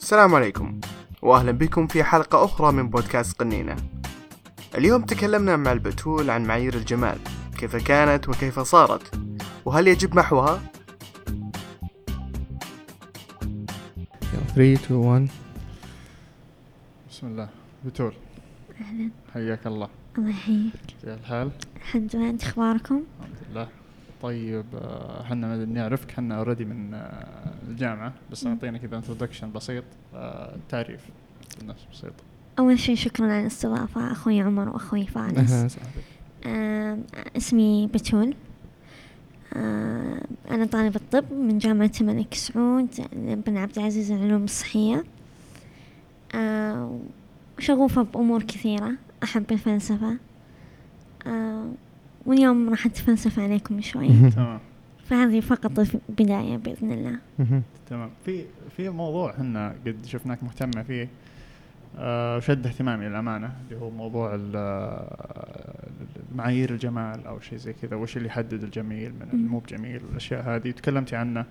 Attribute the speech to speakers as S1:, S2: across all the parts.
S1: السلام عليكم واهلا بكم في حلقة أخرى من بودكاست قنينة. اليوم تكلمنا مع البتول عن معايير الجمال كيف كانت وكيف صارت وهل يجب محوها؟
S2: 3 2 1
S3: بسم الله. بتول.
S4: أهلا.
S3: حياك الله.
S4: الله يحييك.
S3: زي الحال؟
S4: الحمد لله. أنت أخباركم؟
S3: الحمد لله. طيب آه، إحنا نعرفك إحنا already من آه، الجامعة بس. اعطينا كذا introduction بسيط آه، تعريف الناس بسيط.
S4: أول شيء شكرا على الاستضافة أخوي عمر وأخوي فارس. آم، اسمي بتول. آم، أنا طالبة طب من جامعة الملك سعود بن عبد العزيز للعلوم الصحية. آم، وشغوفة بأمور كثيرة أحب الفلسفة. آم، واليوم راح أتفلسف عليكم شوي.
S3: تمام.
S4: فهذه فقط البداية بإذن الله.
S3: تمام. في في موضوع إحنا قد شفناك مهتمة فيه. آه، وشد اهتمامي للأمانة اللي هو موضوع آه، معايير الجمال أو شيء زي كذا وش اللي يحدد الجميل من المو بجميل والأشياء هذه. تكلمتي عنه.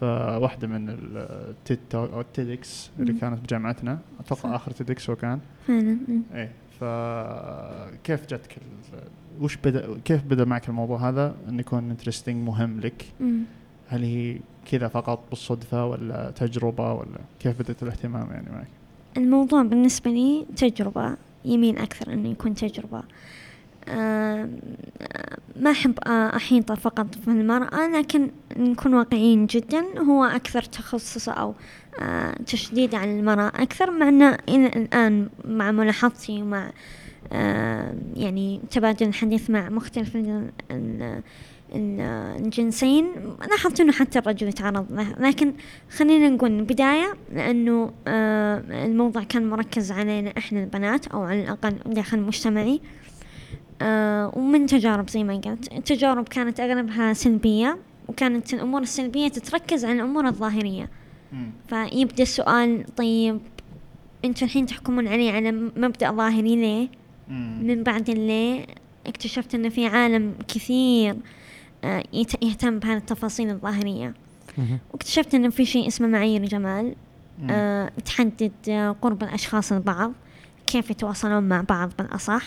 S3: في واحدة من التيد أو التيدكس اللي. كانت بجامعتنا أتوقع. آخر TEDx هو كان.
S4: فعلا مم.
S3: إيه فكيف جاتك ال- وش بدا كيف بدأ معك الموضوع هذا؟ انه يكون انترستنج مهم لك.
S4: مم.
S3: هل هي كذا فقط بالصدفة ولا تجربة ولا كيف بدأت الاهتمام يعني معك؟
S4: الموضوع بالنسبة لي تجربة يميل أكثر إنه يكون آه، ما أحب أحيطه فقط في المرأة لكن نكون واقعيين جدا هو أكثر تخصص أو آه، تشديد على المرأة أكثر مع إلى الآن مع ملاحظتي ومع يعني تبادل الحديث مع مختلف ال- ال- ال- الجنسين لاحظت إنه حتى الرجل يتعرض له. لكن خلينا نقول البداية لأنه آه الموضوع كان مركز علينا إحنا البنات أو على الأقل داخل مجتمعي. آه ومن تجارب زي ما قلت. التجارب كانت أغلبها سلبية وكانت الأمور السلبية تتركز على الأمور الظاهرية. فيبدأ السؤال طيب أنتوا الحين تحكمون عليه على مبدأ ظاهري ليه؟ من بعد اللي اكتشفت إنه في عالم كثير آه، يهتم بهذه التفاصيل الظاهرية. واكتشفت إنه في شيء اسمه معايير جمال آه، تحدد آه، قرب الأشخاص البعض كيف يتواصلون مع بعض بالأصح.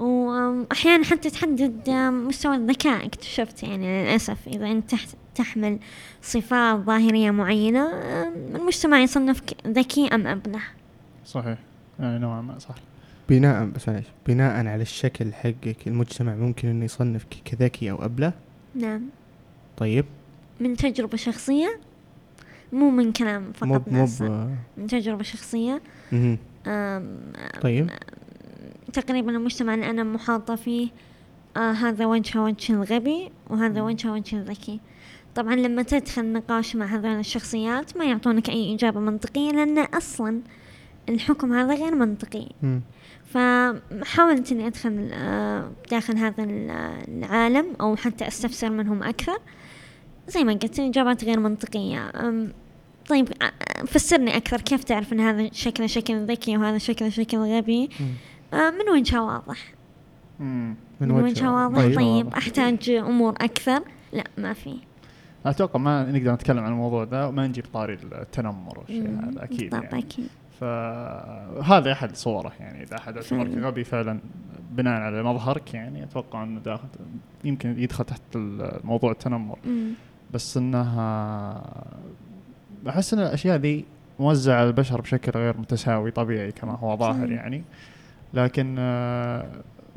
S4: وأحيانا حتى تحدد آه، مستوى الذكاء اكتشفت. يعني للأسف إذا أنت تح- تحمل صفات ظاهرية معينة آه، المجتمع يصنفك ذكي أم ابله
S3: صحيح. يعني نوعا ما صح.
S2: بناء بس معليش بناء على الشكل حقك المجتمع ممكن إنه يصنفك كذكي أو أبله.
S4: نعم.
S2: طيب.
S4: من تجربة شخصية؟ مو من كلام فقط
S2: مو
S4: ناس.
S2: ب-
S4: من تجربة شخصية. آم،
S2: طيب.
S4: تقريبا المجتمع اللي أنا محاطة فيه آه هذا وجه وجه الغبي وهذا وجه وجه الذكي. طبعا لما تدخل نقاش مع هذول الشخصيات ما يعطونك أي إجابة منطقية لأن أصلا الحكم هذا غير منطقي. فحاولت إني أدخل آه، داخل هذا ال- العالم أو حتى أستفسر منهم أكثر. زي ما قلت إجابات غير منطقية. أم، طيب آه، فسرني أكثر كيف تعرف إن هذا شكله شكل ذكي وهذا شكله شكل غبي. آه، من وجهه واضح.
S3: مم.
S4: من وجهه واضح.
S2: طيب.
S4: طيب أحتاج أمور أكثر؟ لا ما في.
S3: أتوقع ما نقدر نتكلم عن الموضوع ده وما نجيب طاري التنمر والشيء هذا أكيد
S4: بالضبط
S3: يعني.
S4: أكيد.
S3: فهذا أحد صوره يعني إذا أحد اعتبرك. غبي فعلا بناء على مظهرك يعني أتوقع إنه داخل يمكن يدخل تحت الموضوع التنمر
S4: مم.
S3: بس إنها أحس إن الأشياء ذي موزعة على البشر بشكل غير متساوي طبيعي كما هو ظاهر. يعني لكن آه،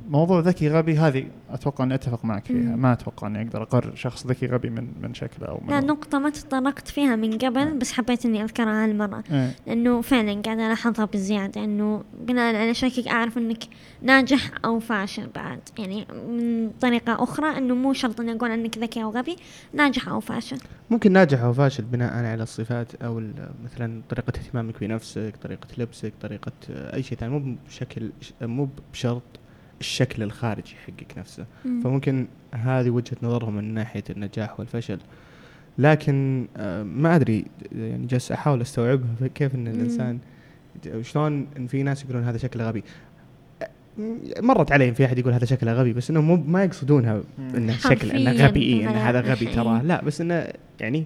S3: موضوع ذكي غبي هذه أتوقع إني أتفق معك فيها.
S4: مم.
S3: ما أتوقع إني أقدر أقرر شخص ذكي غبي من من شكله أو من
S4: لا نقطة ما تطرقت فيها من قبل بس حبيت إني أذكرها هالمرة.
S3: إيه.
S4: لأنه فعلا قاعدة الاحظها بزيادة إنه بناء على شكلك أعرف إنك ناجح أو فاشل بعد. يعني من طريقة أخرى إنه مو شرط إني أقول إنك ذكي أو غبي ناجح أو فاشل.
S2: ممكن ناجح أو فاشل بناء على الصفات أو ال- مثلا طريقة اهتمامك بنفسك طريقة لبسك طريقة أي شيء ثاني. مو بشكل مو بشرط الشكل الخارجي حقك نفسه
S4: مم.
S2: فممكن هذه وجهة نظرهم من ناحية النجاح والفشل لكن آه، ما أدري يعني جالس أحاول أستوعبها كيف إن
S4: مم.
S2: الإنسان شلون إن في ناس يقولون هذا شكله غبي آه، مرت علي في أحد يقول هذا شكله غبي بس انه مو ما يقصدونها. إنه شكل
S4: إنه
S2: غبي إيه إنه هذا غبي. تراه لا بس إنه يعني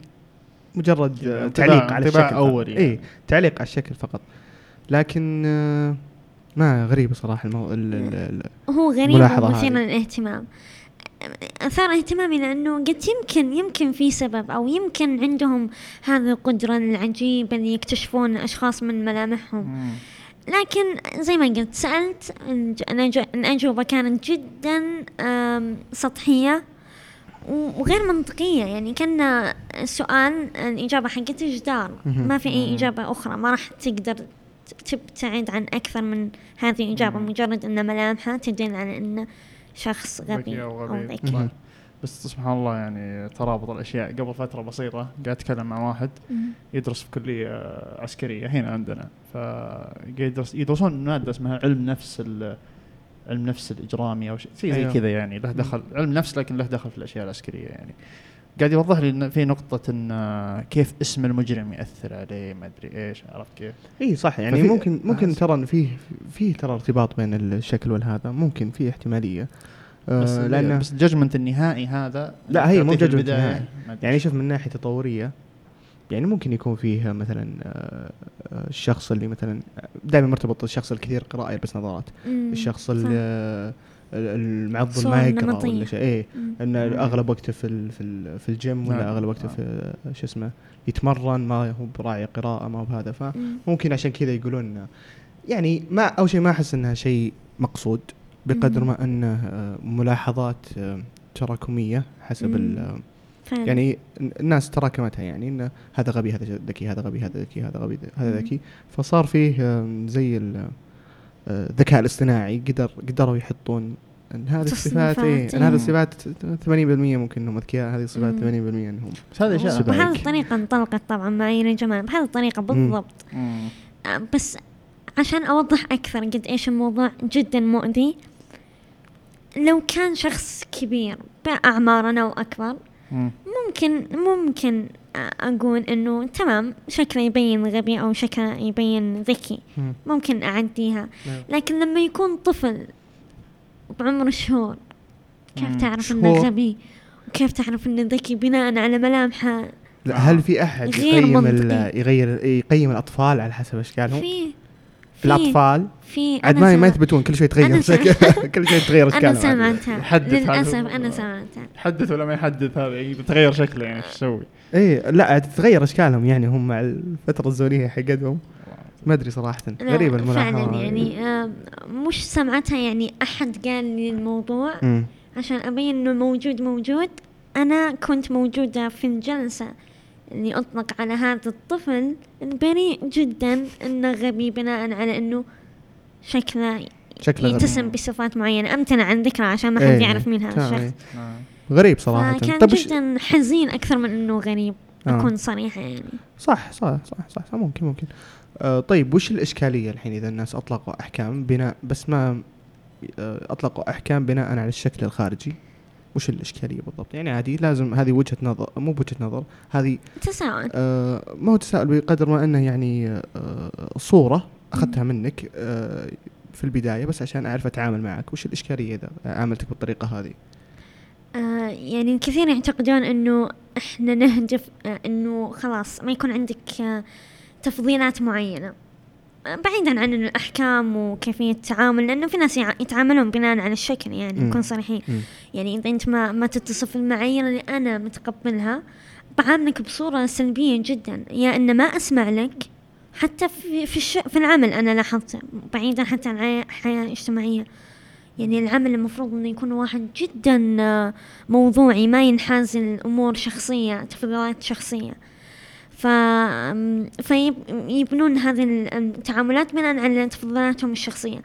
S2: مجرد
S3: يعني
S2: تعليق على الشكل
S3: أول يعني.
S2: اي تعليق على الشكل فقط لكن آه، ما غريب صراحة المو... ال... ال... ال...
S4: هو غريب
S2: ملاحظة
S4: ومثير. للاهتمام أثار اهتمامي لأنه قد يمكن يمكن في سبب أو يمكن عندهم هذه القدرة العجيبة اللي يكتشفون أشخاص من ملامحهم
S3: مم.
S4: لكن زي ما قلت سألت الأجوبة كانت جدا سطحية وغير منطقية يعني كان السؤال الإجابة حقته جدار. ما في أي. إجابة أخرى ما راح تقدر تبتعد عن أكثر من هذه الإجابة. مجرد أن ملامحه تدل على أنه شخص غبي
S3: أو غبي.
S4: ذكي
S2: مهم.
S3: بس سبحان الله يعني ترابط الأشياء قبل فترة بسيطة قاعد أتكلم مع واحد. يدرس في كلية عسكرية هنا عندنا فقاعد يدرس يدرسون مادة اسمها علم نفس ال- علم نفس الإجرامي أو شيء شيء زي
S2: أيوه.
S3: كذا يعني له دخل علم نفس لكن له دخل في الأشياء العسكرية يعني قاعد يوضح لي إن في نقطة إن آه، كيف اسم المجرم يأثر عليه ما أدري إيش عرفت كيف
S2: إي صح يعني ممكن ممكن
S3: أحس-
S2: ترى فيه فيه ترى ارتباط بين الشكل والهذا ممكن فيه احتمالية
S3: بس
S2: آه لأن
S3: بس الججمنت النهائي هذا
S2: لا، هي مو
S3: تعطيه في
S2: judgment
S3: البداية،
S2: نهائي.
S3: ما أدري
S2: يعني. شوف من ناحية تطورية يعني ممكن يكون فيه مثلا آه، آه، الشخص اللي مثلا دائما مرتبط الشخص الكثير قراءة يلبس نظارات. الشخص
S4: صح.
S2: اللي المعضل ما
S4: يقرأ.
S2: ولا شيء إيه
S4: مم.
S2: إن
S3: مم.
S2: أغلب وقته في ال- في ال- في الجيم ولا
S3: نعم.
S2: أغلب وقته
S3: نعم.
S2: في شو اسمه يتمرن ما هو براعي قراءة ما هو بهذا
S4: مم.
S2: فممكن عشان كذا يقولون يعني ما أول شيء ما أحس إنها شيء مقصود بقدر. ما إنه آه، ملاحظات آه، تراكمية حسب. ال- آه،
S4: فعلا.
S2: يعني الناس تراكمتها يعني إنه هذا غبي هذا ذكي هذا غبي هذا ذكي هذا غبي هذا. ذكي فصار فيه زي ال- الذكاء الاصطناعي قدر قدروا يحطون إن هذه الصفات
S4: إيه
S2: إن هذه
S3: إيه.
S2: الصفات 80% ممكن إنهم أذكياء هذه الصفات
S4: مم.
S2: 80% إنهم
S3: بس هذه اشياء.
S4: بهذه الطريقة انطلقت طبعا معايير الجمال بهذه الطريقة بالضبط
S3: مم.
S4: آه، بس عشان أوضح أكثر قد إيش الموضوع جدا مؤذي لو كان شخص كبير بأعمارنا وأكبر
S3: مم.
S4: ممكن ممكن أقول إنه تمام شكله يبين غبي أو شكله يبين ذكي
S2: مم.
S4: ممكن أعديها
S2: نعم.
S4: لكن لما يكون طفل بعمر شهور كيف. تعرف إنه. غبي وكيف تعرف إنه ذكي بناء على ملامحه
S2: لا هل في أحد
S4: غير
S2: يقيم. يغير يقيم الأطفال على حسب اشكالهم
S4: في في
S2: الأطفال.
S4: في
S2: عاد ما ما يثبتون كل شوي
S4: أنا
S2: تغير
S4: سمعت-
S2: كل شوي تغير
S4: أنا
S2: اشكالهم عاد.
S4: سمعتها
S3: هو-
S4: أنا سمعتها
S3: يحدث ولا ما يحدث هذا؟ يتغير شكله يعني إيش يسوي؟
S2: إيه لا تتغير أشكالهم يعني هم مع الفترة الزمنيه حقتهم ما أدري
S4: صراحة.
S2: غريبة الملاحظة
S4: فعلا. يعني آه، مش سمعتها يعني أحد قال لي الموضوع. عشان أبين إنه موجود موجود. أنا كنت موجودة في الجلسة. اللي أطلق على هذا الطفل البريء جدا إنه غبي بناء على إنه شكله
S2: شكله غريب.
S4: يتسم بصفات معينة أمتنع عن ذكره عشان ما حد
S2: إيه،
S4: يعرف مين هذا الشخص.
S3: نعم.
S2: غريب صراحة
S4: فكان
S2: طب
S4: جدا حزين أكثر من إنه غريب
S2: آه.
S4: أكون صريحة يعني
S2: صح صح صح صح, صح ممكن ممكن آه طيب وش الإشكالية الحين إذا الناس أطلقوا أحكام بناء بس ما آه أطلقوا أحكام بناء على الشكل الخارجي وش الإشكالية بالضبط؟ يعني عادي لازم هذه وجهة نظر مو بوجهة نظر هذه
S4: تساؤل.
S2: آه ما هو تساؤل بقدر ما أنه يعني آه صورة أخذتها منك آه في البداية بس عشان أعرف أتعامل معك. وش الإشكالية إذا عاملتك بالطريقة هذه؟
S4: آه يعني الكثير يعتقدون إنه إحنا نهدف آه إنه خلاص ما يكون عندك آه تفضيلات معينة. آه بعيدا عن الأحكام وكيفية التعامل لأنه في ناس يتعاملون بناء على الشكل يعني. نكون صريحين. يعني إذا أنت ما ما تتصف المعايير اللي أنا متقبلها بعاملك بصورة سلبية جدا يا إن ما أسمع لك حتى في في, الش... في العمل أنا لاحظت بعيدا حتى عن الحياة الاجتماعية يعني العمل المفروض إنه يكون واحد جدا آه، موضوعي ما ينحاز الأمور شخصية تفضيلات شخصية ف فيبنون هذه التعاملات بناء على تفضيلاتهم الشخصية.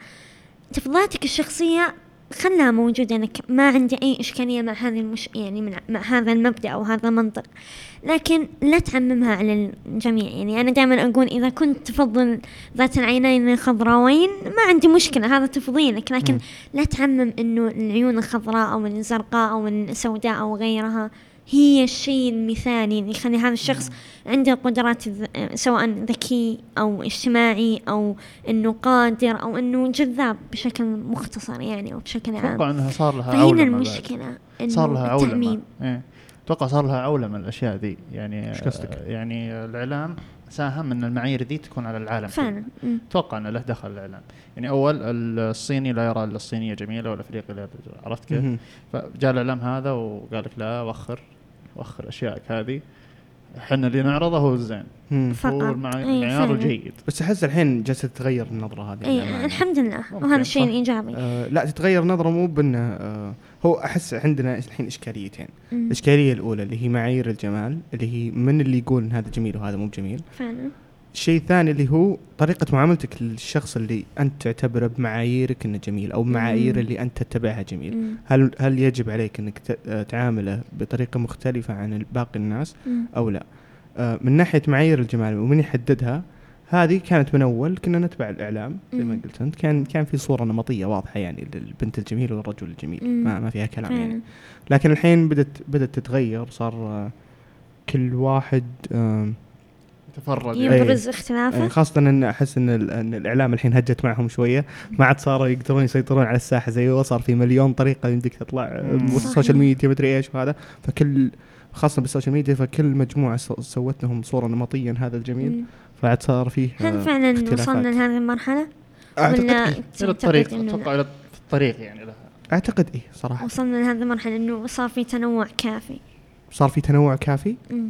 S4: تفضيلاتك الشخصية خلها موجودة لك ما عندي أي إشكالية مع هذه المش... يعني من... مع هذا المبدأ أو هذا المنطق. لكن لا تعممها على الجميع. يعني أنا دائما أقول إذا كنت تفضل ذات العينين الخضراوين ما عندي مشكلة هذا تفضيلك. لكن
S2: مم.
S4: لا تعمم إنه العيون الخضراء أو الزرقاء أو السوداء أو غيرها. هي الشيء المثالي اللي يخلي هذا الشخص عنده قدرات سواء ذكي أو اجتماعي أو إنه قادر أو إنه جذاب بشكل مختصر يعني أو بشكل عام
S3: أتوقع إنها صار لها
S4: فهنا. المشكلة إنه
S3: صار لها عولمة
S4: التعميم
S3: إيه. أتوقع صار لها عولمة الأشياء ذي يعني
S2: إيش قصدك؟
S3: يعني الإعلام ساهم إن المعايير ذي تكون على العالم.
S4: فعلا.
S3: أتوقع إنه له دخل الإعلام يعني أول الصيني لا يرى إلا الصينية جميلة والافريقي لا عرفت كيف؟ فجاء الإعلام هذا وقال لك لا وخر وخر اشيائك هذه إحنا اللي نعرضه هو الزين
S4: فقط.
S3: المع-
S4: إيه،
S3: المعيار
S4: فعلاً.
S3: الجيد
S2: بس أحس الحين جالسة تتغير النظرة هذه
S4: اي
S2: للأمانة.
S4: الحمد لله وهذا الشيء. الإيجابي
S2: آه لا تتغير نظره مو بأنه آه هو أحس عندنا الحين إشكاليتين
S4: مم.
S2: الإشكالية الأولى اللي هي معايير الجمال اللي هي من اللي يقول إن هذا جميل وهذا مو بجميل
S4: فعلا
S2: الشيء الثاني اللي هو طريقة معاملتك للشخص اللي أنت تعتبره بمعاييرك إنه جميل أو بمعايير. اللي أنت تتبعها جميل
S4: مم.
S2: هل هل يجب عليك آه، تعامله بطريقة مختلفة عن باقي الناس
S4: مم.
S2: أو لا آه، من ناحية معايير الجمال ومن يحددها هذه كانت من أول كنا نتبع الإعلام زي ما. قلت أنت كان كان في صورة نمطية واضحة يعني للبنت الجميل والرجل الجميل. ما, ما فيها كلام يعني لكن الحين بدت بدت تتغير صار آه، كل واحد آم،
S3: تفرد
S4: يبرز
S2: يعني
S4: اختلافه
S2: خاصة إن أحس إن, إن الإعلام الحين هجت معهم شوية ما عاد صاروا يقدرون يسيطرون على الساحة زي أول، صار في مليون طريقة يمديك تطلع.
S4: ال
S2: social media مدري إيش وهذا فكل خاصة بال social media فكل مجموعة سو- سوت لهم صورة نمطية هذا الجميل. فعاد صار فيه
S4: هل
S2: آه،
S4: فعلا
S2: اختلافات.
S4: وصلنا لهذه المرحلة أعتقد
S2: إيه.
S4: إلى
S3: الطريق أتوقع إلى الطريق يعني لها
S2: أعتقد إيه صراحة
S4: وصلنا لهذه المرحلة إنه صار في تنوع كافي
S2: صار في تنوع كافي
S4: مم.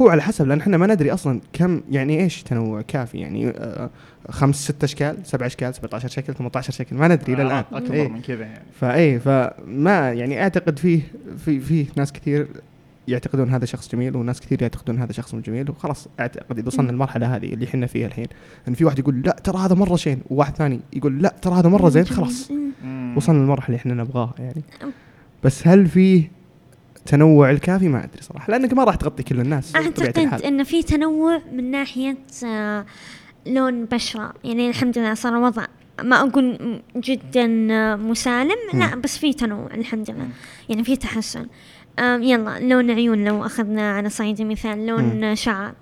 S2: هو على حسب لأن إحنا ما ندري أصلا كم يعني إيش تنوع كافي يعني آه، خمس ست أشكال سبع أشكال 17 شكل 18 شكل ما ندري إلى الان
S3: أكبر
S2: إيه.
S3: من كذا يعني
S2: فاي فما يعني أعتقد فيه في في ناس كثير يعتقدون هذا شخص جميل وناس كثير يعتقدون هذا شخص مو جميل وخلاص أعتقد إذا وصلنا. المرحله هذه اللي إحنا فيها الحين إن في واحد يقول لا ترى هذا مرة شين وواحد ثاني يقول لا ترى هذا مرة زين. خلاص. وصلنا للمرحلة اللي إحنا نبغاها يعني. بس هل فيه تنوع الكافي ما أدري صراحة لأنك ما راح تغطي كل الناس
S4: أعتقد
S2: الحال.
S4: ان في تنوع من ناحية آه، لون بشرة يعني الحمد لله صار وضع ما أقول جدا آه، مسالم لا. بس في تنوع الحمد لله. يعني في تحسن يلا لون عيون لو أخذنا على صعيد المثال لون شعر.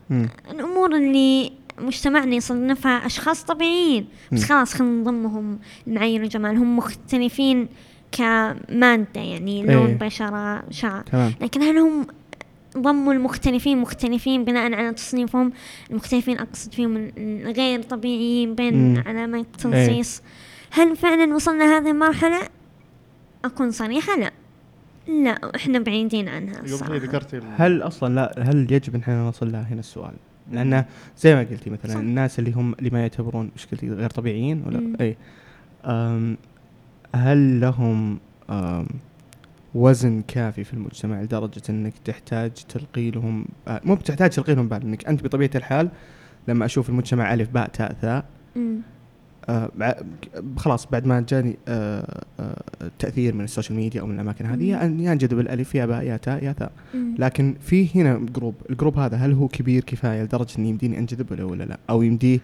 S4: الأمور اللي مجتمعنا يصنفها أشخاص طبيعيين بس. خلاص خلينا نضمهم المعايير الجمال هم مختلفين كمادة يعني لون
S2: إيه.
S4: بشرة شعر.
S2: تمام.
S4: لكن هل هم ضموا المختلفين؟ مختلفين بناء على تصنيفهم. المختلفين أقصد فيهم الغير طبيعيين بين
S2: مم.
S4: علامات تنصيص هل فعلا وصلنا هذه المرحلة؟ أكون صريحة؟ لا. لا إحنا بعيدين عنها الصراحة
S3: ذكرت ال-
S2: هل أصلا لا هل يجب إن إحنا نوصل لها هنا السؤال؟ لأنه زي ما قلتي مثلا
S4: صح.
S2: الناس اللي هم اللي ما يعتبرون إيش قلتي غير طبيعيين ولا
S4: مم.
S2: اي هل لهم وزن كافي في المجتمع لدرجة إنك تحتاج تلقي لهم آه، مو بتحتاج تلقي لهم بال إنك أنت بطبيعة الحال لما أشوف المجتمع ألف باء تاء ثاء. آه بع- خلاص بعد ما جاني آه آه تأثير من ال social media أو من الأماكن هذه يا يا أنجذب الألف يا باء يا تاء يا ثاء. لكن في هنا group ال group هذا هل هو كبير كفاية لدرجة اني يمديني أنجذب له ولا لا أو يمديه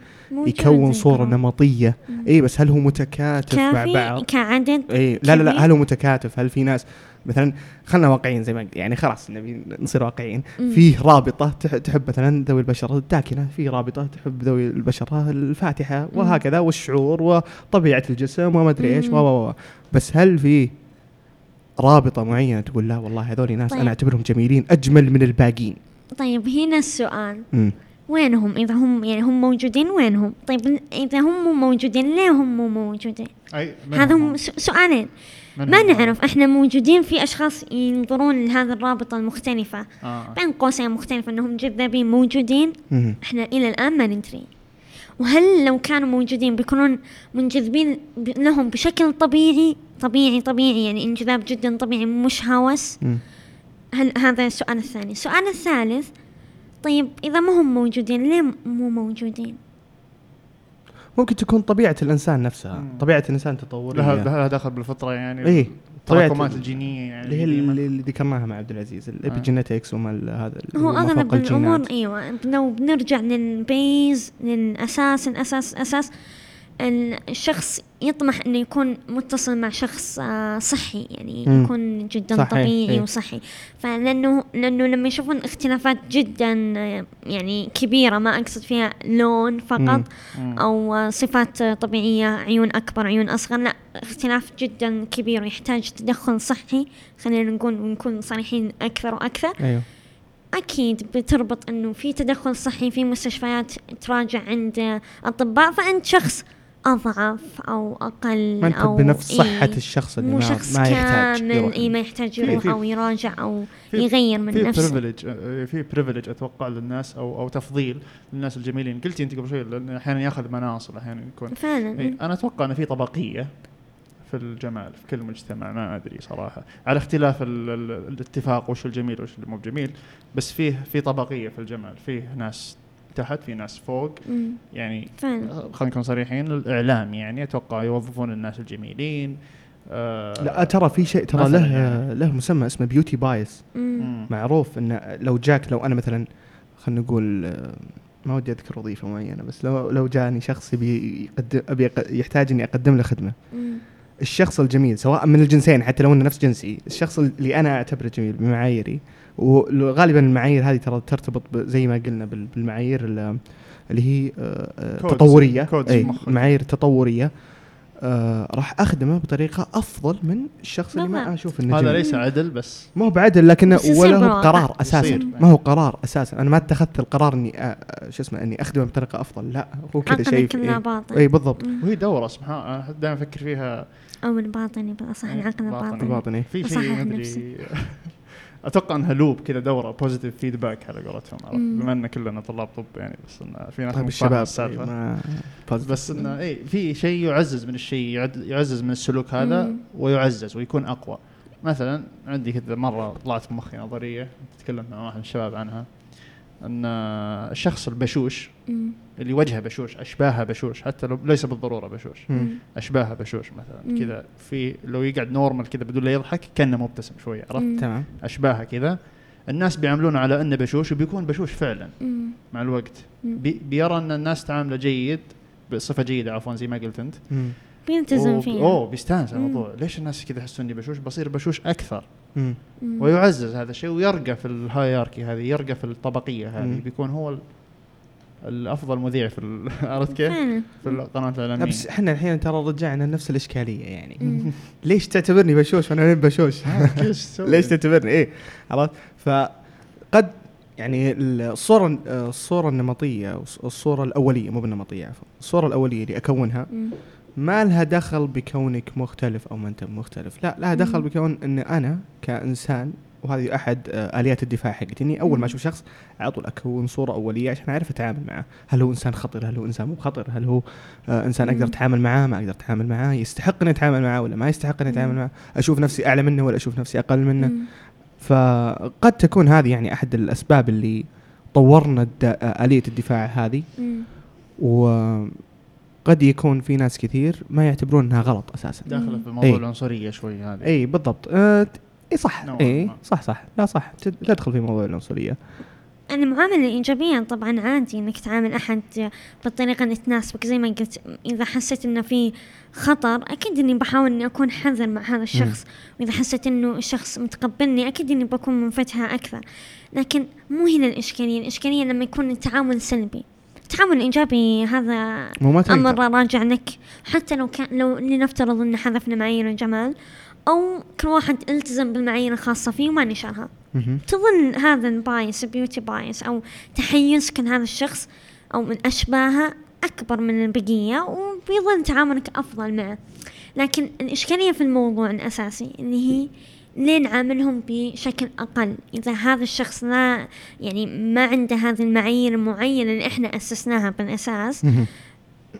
S2: يكون
S4: صورة.
S2: نمطية
S4: مم.
S2: اي بس هل هو متكاتف مع
S4: كافي
S2: بعض
S4: كعدد
S2: اي لا لا لا
S4: كبير؟
S2: هل هو متكاتف هل في ناس مثلا خلنا واقعيين زي ما يعني خلاص نبي نصير واقعيين. فيه رابطة تح- تحب مثلا ذوي البشرة الداكنة في رابطة تحب ذوي البشرة الفاتحة وهكذا والشعور وطبيعة الجسم وما ادري إيش و. بس هل في رابطة معينة تقول لا والله هذول ناس
S4: طيب.
S2: أنا أعتبرهم جميلين أجمل من الباقيين
S4: طيب هنا السؤال
S2: مم.
S4: وينهم؟ إذا هم يعني هم موجودين وينهم؟ طيب إذا هم مو موجودين ليه هم مو موجودين؟
S3: أي
S4: هذا هم سؤالين. ما نعرف إحنا موجودين في أشخاص ينظرون لهذه الرابطة المختلفة.
S3: آه.
S4: بين قوسين مختلفة إنهم جذابين موجودين.
S2: مم.
S4: إحنا إلى الآن ما ندري. وهل لو كانوا موجودين بيكونون منجذبين لهم بشكل طبيعي؟ طبيعي طبيعي يعني انجذاب جدا طبيعي مش هوس
S2: مم.
S4: هل هذا السؤال الثاني. السؤال الثالث طيب إذا ما هم موجودين ليه مو موجودين
S2: ممكن تكون طبيعة الإنسان نفسها
S3: مم.
S2: طبيعة الإنسان تطوريه
S3: لها لها دخل بالفطرة يعني
S2: إيه. طبيعة
S3: التراكمات
S2: ال-
S3: الجينية يعني
S2: اللي هي. اللي, اللي ذكرناها مع عبد العزيز الإبيجينيتكس وما ال- هذا
S4: هو
S2: أغلب.
S4: الأمور أيوه لو بنرجع للبيز للأساس الأساس الأساس الشخص يطمح أنه يكون متصل مع شخص آه، صحي يعني
S2: مم.
S4: يكون جدا
S2: صحيح،
S4: طبيعي
S2: إيه.
S4: وصحي فلأنه لأنه لما يشوفون اختلافات جدا آه، يعني كبيرة ما أقصد فيها لون فقط
S2: مم.
S3: مم.
S4: أو آه، صفات طبيعية عيون أكبر عيون أصغر لا اختلاف جدا كبير يحتاج تدخل صحي خلينا نقول ونكون صريحين أكثر وأكثر
S2: أيوه
S4: أكيد بتربط إنه في تدخل صحي في مستشفيات تراجع عند أطباء فأنت شخص أضعف أو أقل
S2: ما انت
S4: أو
S2: بنفس صحة
S4: إيه
S2: الشخص اللي
S4: مو
S2: ما,
S4: شخص
S2: ما يحتاج
S4: كامل
S2: يروح.
S4: إيه ما يحتاج
S3: في-
S4: يروح
S3: في-
S4: أو يراجع أو
S3: في-
S4: يغير من
S3: في
S4: نفسه.
S3: بريفليج في بريفليج أتوقع للناس أو أو تفضيل للناس الجميلين. قلتي أنت قبل شوي لأنه أحيانا ياخذ مناصب أحيانا يكون
S4: فعلا.
S3: إيه، أنا أتوقع أن في طبقية في الجمال في كل مجتمع ما أدري صراحة. على اختلاف ال ال الاتفاق وش الجميل وش اللي مو بجميل بس فيه في طبقية في الجمال فيه ناس تحت في ناس فوق.
S4: مم،
S3: يعني خلينا نكون صريحين الإعلام يعني أتوقع يوظفون الناس الجميلين. آه
S2: لا ترى في شيء ترى له
S3: يعني.
S2: له مسمى اسمه
S4: beauty
S3: bias.
S2: معروف إنه لو جاك لو أنا مثلا خلينا نقول آه، ما ودي أذكر وظيفة معينة بس لو لو جاني شخص يبي يقدم ابي يحتاج إني أقدم له خدمة.
S4: مم،
S2: الشخص الجميل سواء من الجنسين حتى لو إنه نفس جنسي الشخص اللي أنا أعتبره جميل بمعاييري. وغالبا المعايير هذه ترى ترتبط زي ما قلنا بال- بالمعايير ال- اللي هي آه، تطورية.
S3: مخك.
S2: معايير تطورية. آه راح أخدمه بطريقة أفضل من الشخص اللي ما
S4: بالضبط.
S2: أشوف إنه
S3: هذا. ليس عدل بس
S2: ما هو بعدل لكنه ولا هو. قرار
S3: أساسا.
S2: ما هو قرار أساسا. أنا ما اتخذت القرار إني آه، آه، شو اسمه إني أخدمه بطريقة أفضل. لا هو كذا شيء
S4: إي.
S2: إيه بالضبط.
S3: وهي دورة سبحان أنا دائما أفكر فيها.
S4: أو الباطني صح
S3: إيه،
S4: العقل
S3: باطني.
S4: الباطني
S2: باطن إيه.
S3: في شيء. مدري أتوقع إنها loop كذا دورة positive feedback على قولتهم. بما إن كلنا طلاب طب يعني بس انه في ناس
S2: طيب الشباب السالفة
S3: بس انه اي في شيء يعزز من الشيء يعد- يعزز من السلوك هذا
S4: مم.
S3: ويعزز ويكون أقوى مثلا عندي كذا مرة طلعت في مخي نظرية تكلمت مع واحد من الشباب عنها أن الشخص البشوش
S4: مم،
S3: اللي وجهه بشوش أشباهه بشوش حتى لو ليس بالضرورة بشوش
S2: مم.
S3: أشباهه بشوش مثلا. كذا في لو يقعد normal كذا بدون لا يضحك كأنه مبتسم شوية عرفت؟
S2: تمام.
S3: أشباهه كذا. الناس بيعاملونه على أنه بشوش وبيكون بشوش فعلا
S4: مم،
S3: مع الوقت. بي بيرى أن الناس تعامله جيد بصفة جيدة عفوا زي ما قلت أنت.
S2: مم.
S3: و-
S4: فيها.
S3: أوه بيستانس على. الموضوع ليش الناس كذا يحسون إني بشوش؟ بصير بشوش أكثر.
S2: مم.
S4: مم.
S3: ويعزز هذا الشيء ويرقى في ال hierarchy هذه يرقى في الطبقية هذه
S2: مم.
S3: بيكون هو ال- الأفضل مذيع في ال- عرفت كيف؟ في القناه
S2: لا
S3: الاعلاميه
S2: بس إحنا الحين ترى رجعنا نفس الإشكالية يعني
S4: مم.
S2: ليش تعتبرني بشوش وأنا بشوش
S3: تسوي؟
S2: ليش تعتبرني إيه عرفت فقد يعني الصورة الصورة النمطية الصورة الأولية مو بالنمطية عفوا الصورة الأولية اللي أكونها
S4: مم.
S2: ما لها دخل بكونك مختلف أو ما أنت مختلف لا لها دخل. بكون إن أنا كإنسان وهذه أحد آه، آليات الدفاع حقتي اني أول ما. أشوف شخص على طول أكون صورة أولية عشان أعرف أتعامل معه هل هو إنسان خطر هل هو إنسان مو خطر هل هو آه إنسان
S4: أقدر.
S2: أتعامل معاه ما أقدر أتعامل معاه يستحق إني أتعامل معاه ولا ما يستحق إني
S4: أتعامل.
S2: معاه أشوف نفسي أعلى منه ولا أشوف نفسي أقل منه. فقد تكون هذه يعني أحد الأسباب اللي طورنا الد- آه، آلية الدفاع هذه
S4: مم.
S2: وقد يكون في ناس كثير ما يعتبرون إنها غلط أساسا.
S3: داخلة في موضوع
S2: إيه.
S3: العنصرية شوي هذه.
S2: اي بالضبط. آه اي صح. اي. صح صح. لا صح. تد- تدخل في موضوع العنصرية.
S4: المعاملة الإيجابية طبعا عادي إنك تعامل أحد بالطريقة اللي تناسبك. زي ما قلت إذا حسيت إنه في خطر أكيد إني بحاول إني أكون حذر مع هذا الشخص. وإذا حسيت إنه الشخص متقبلني أكيد إني بكون منفتحة أكثر. لكن مو هنا الإشكالية. الإشكالية لما يكون التعامل سلبي. التعامل الإيجابي هذا
S2: مو ما
S4: أمر راجع لك. حتى لو كان لو لنفترض إن حذفنا معايير الجمال أو كل واحد التزم بالمعايير الخاصة فيه وما نشرها. تظل هذا ال bias beauty bias أو تحيزك لهذا الشخص أو من أشباهه أكبر من البقية وبيظل تعاملك أفضل معه. لكن الإشكالية في الموضوع الأساسي اللي هي ليه نعاملهم بشكل أقل. إذا هذا الشخص لا يعني ما عنده هذه المعايير المعينة اللي إحنا أسسناها بالأساس
S2: مهم.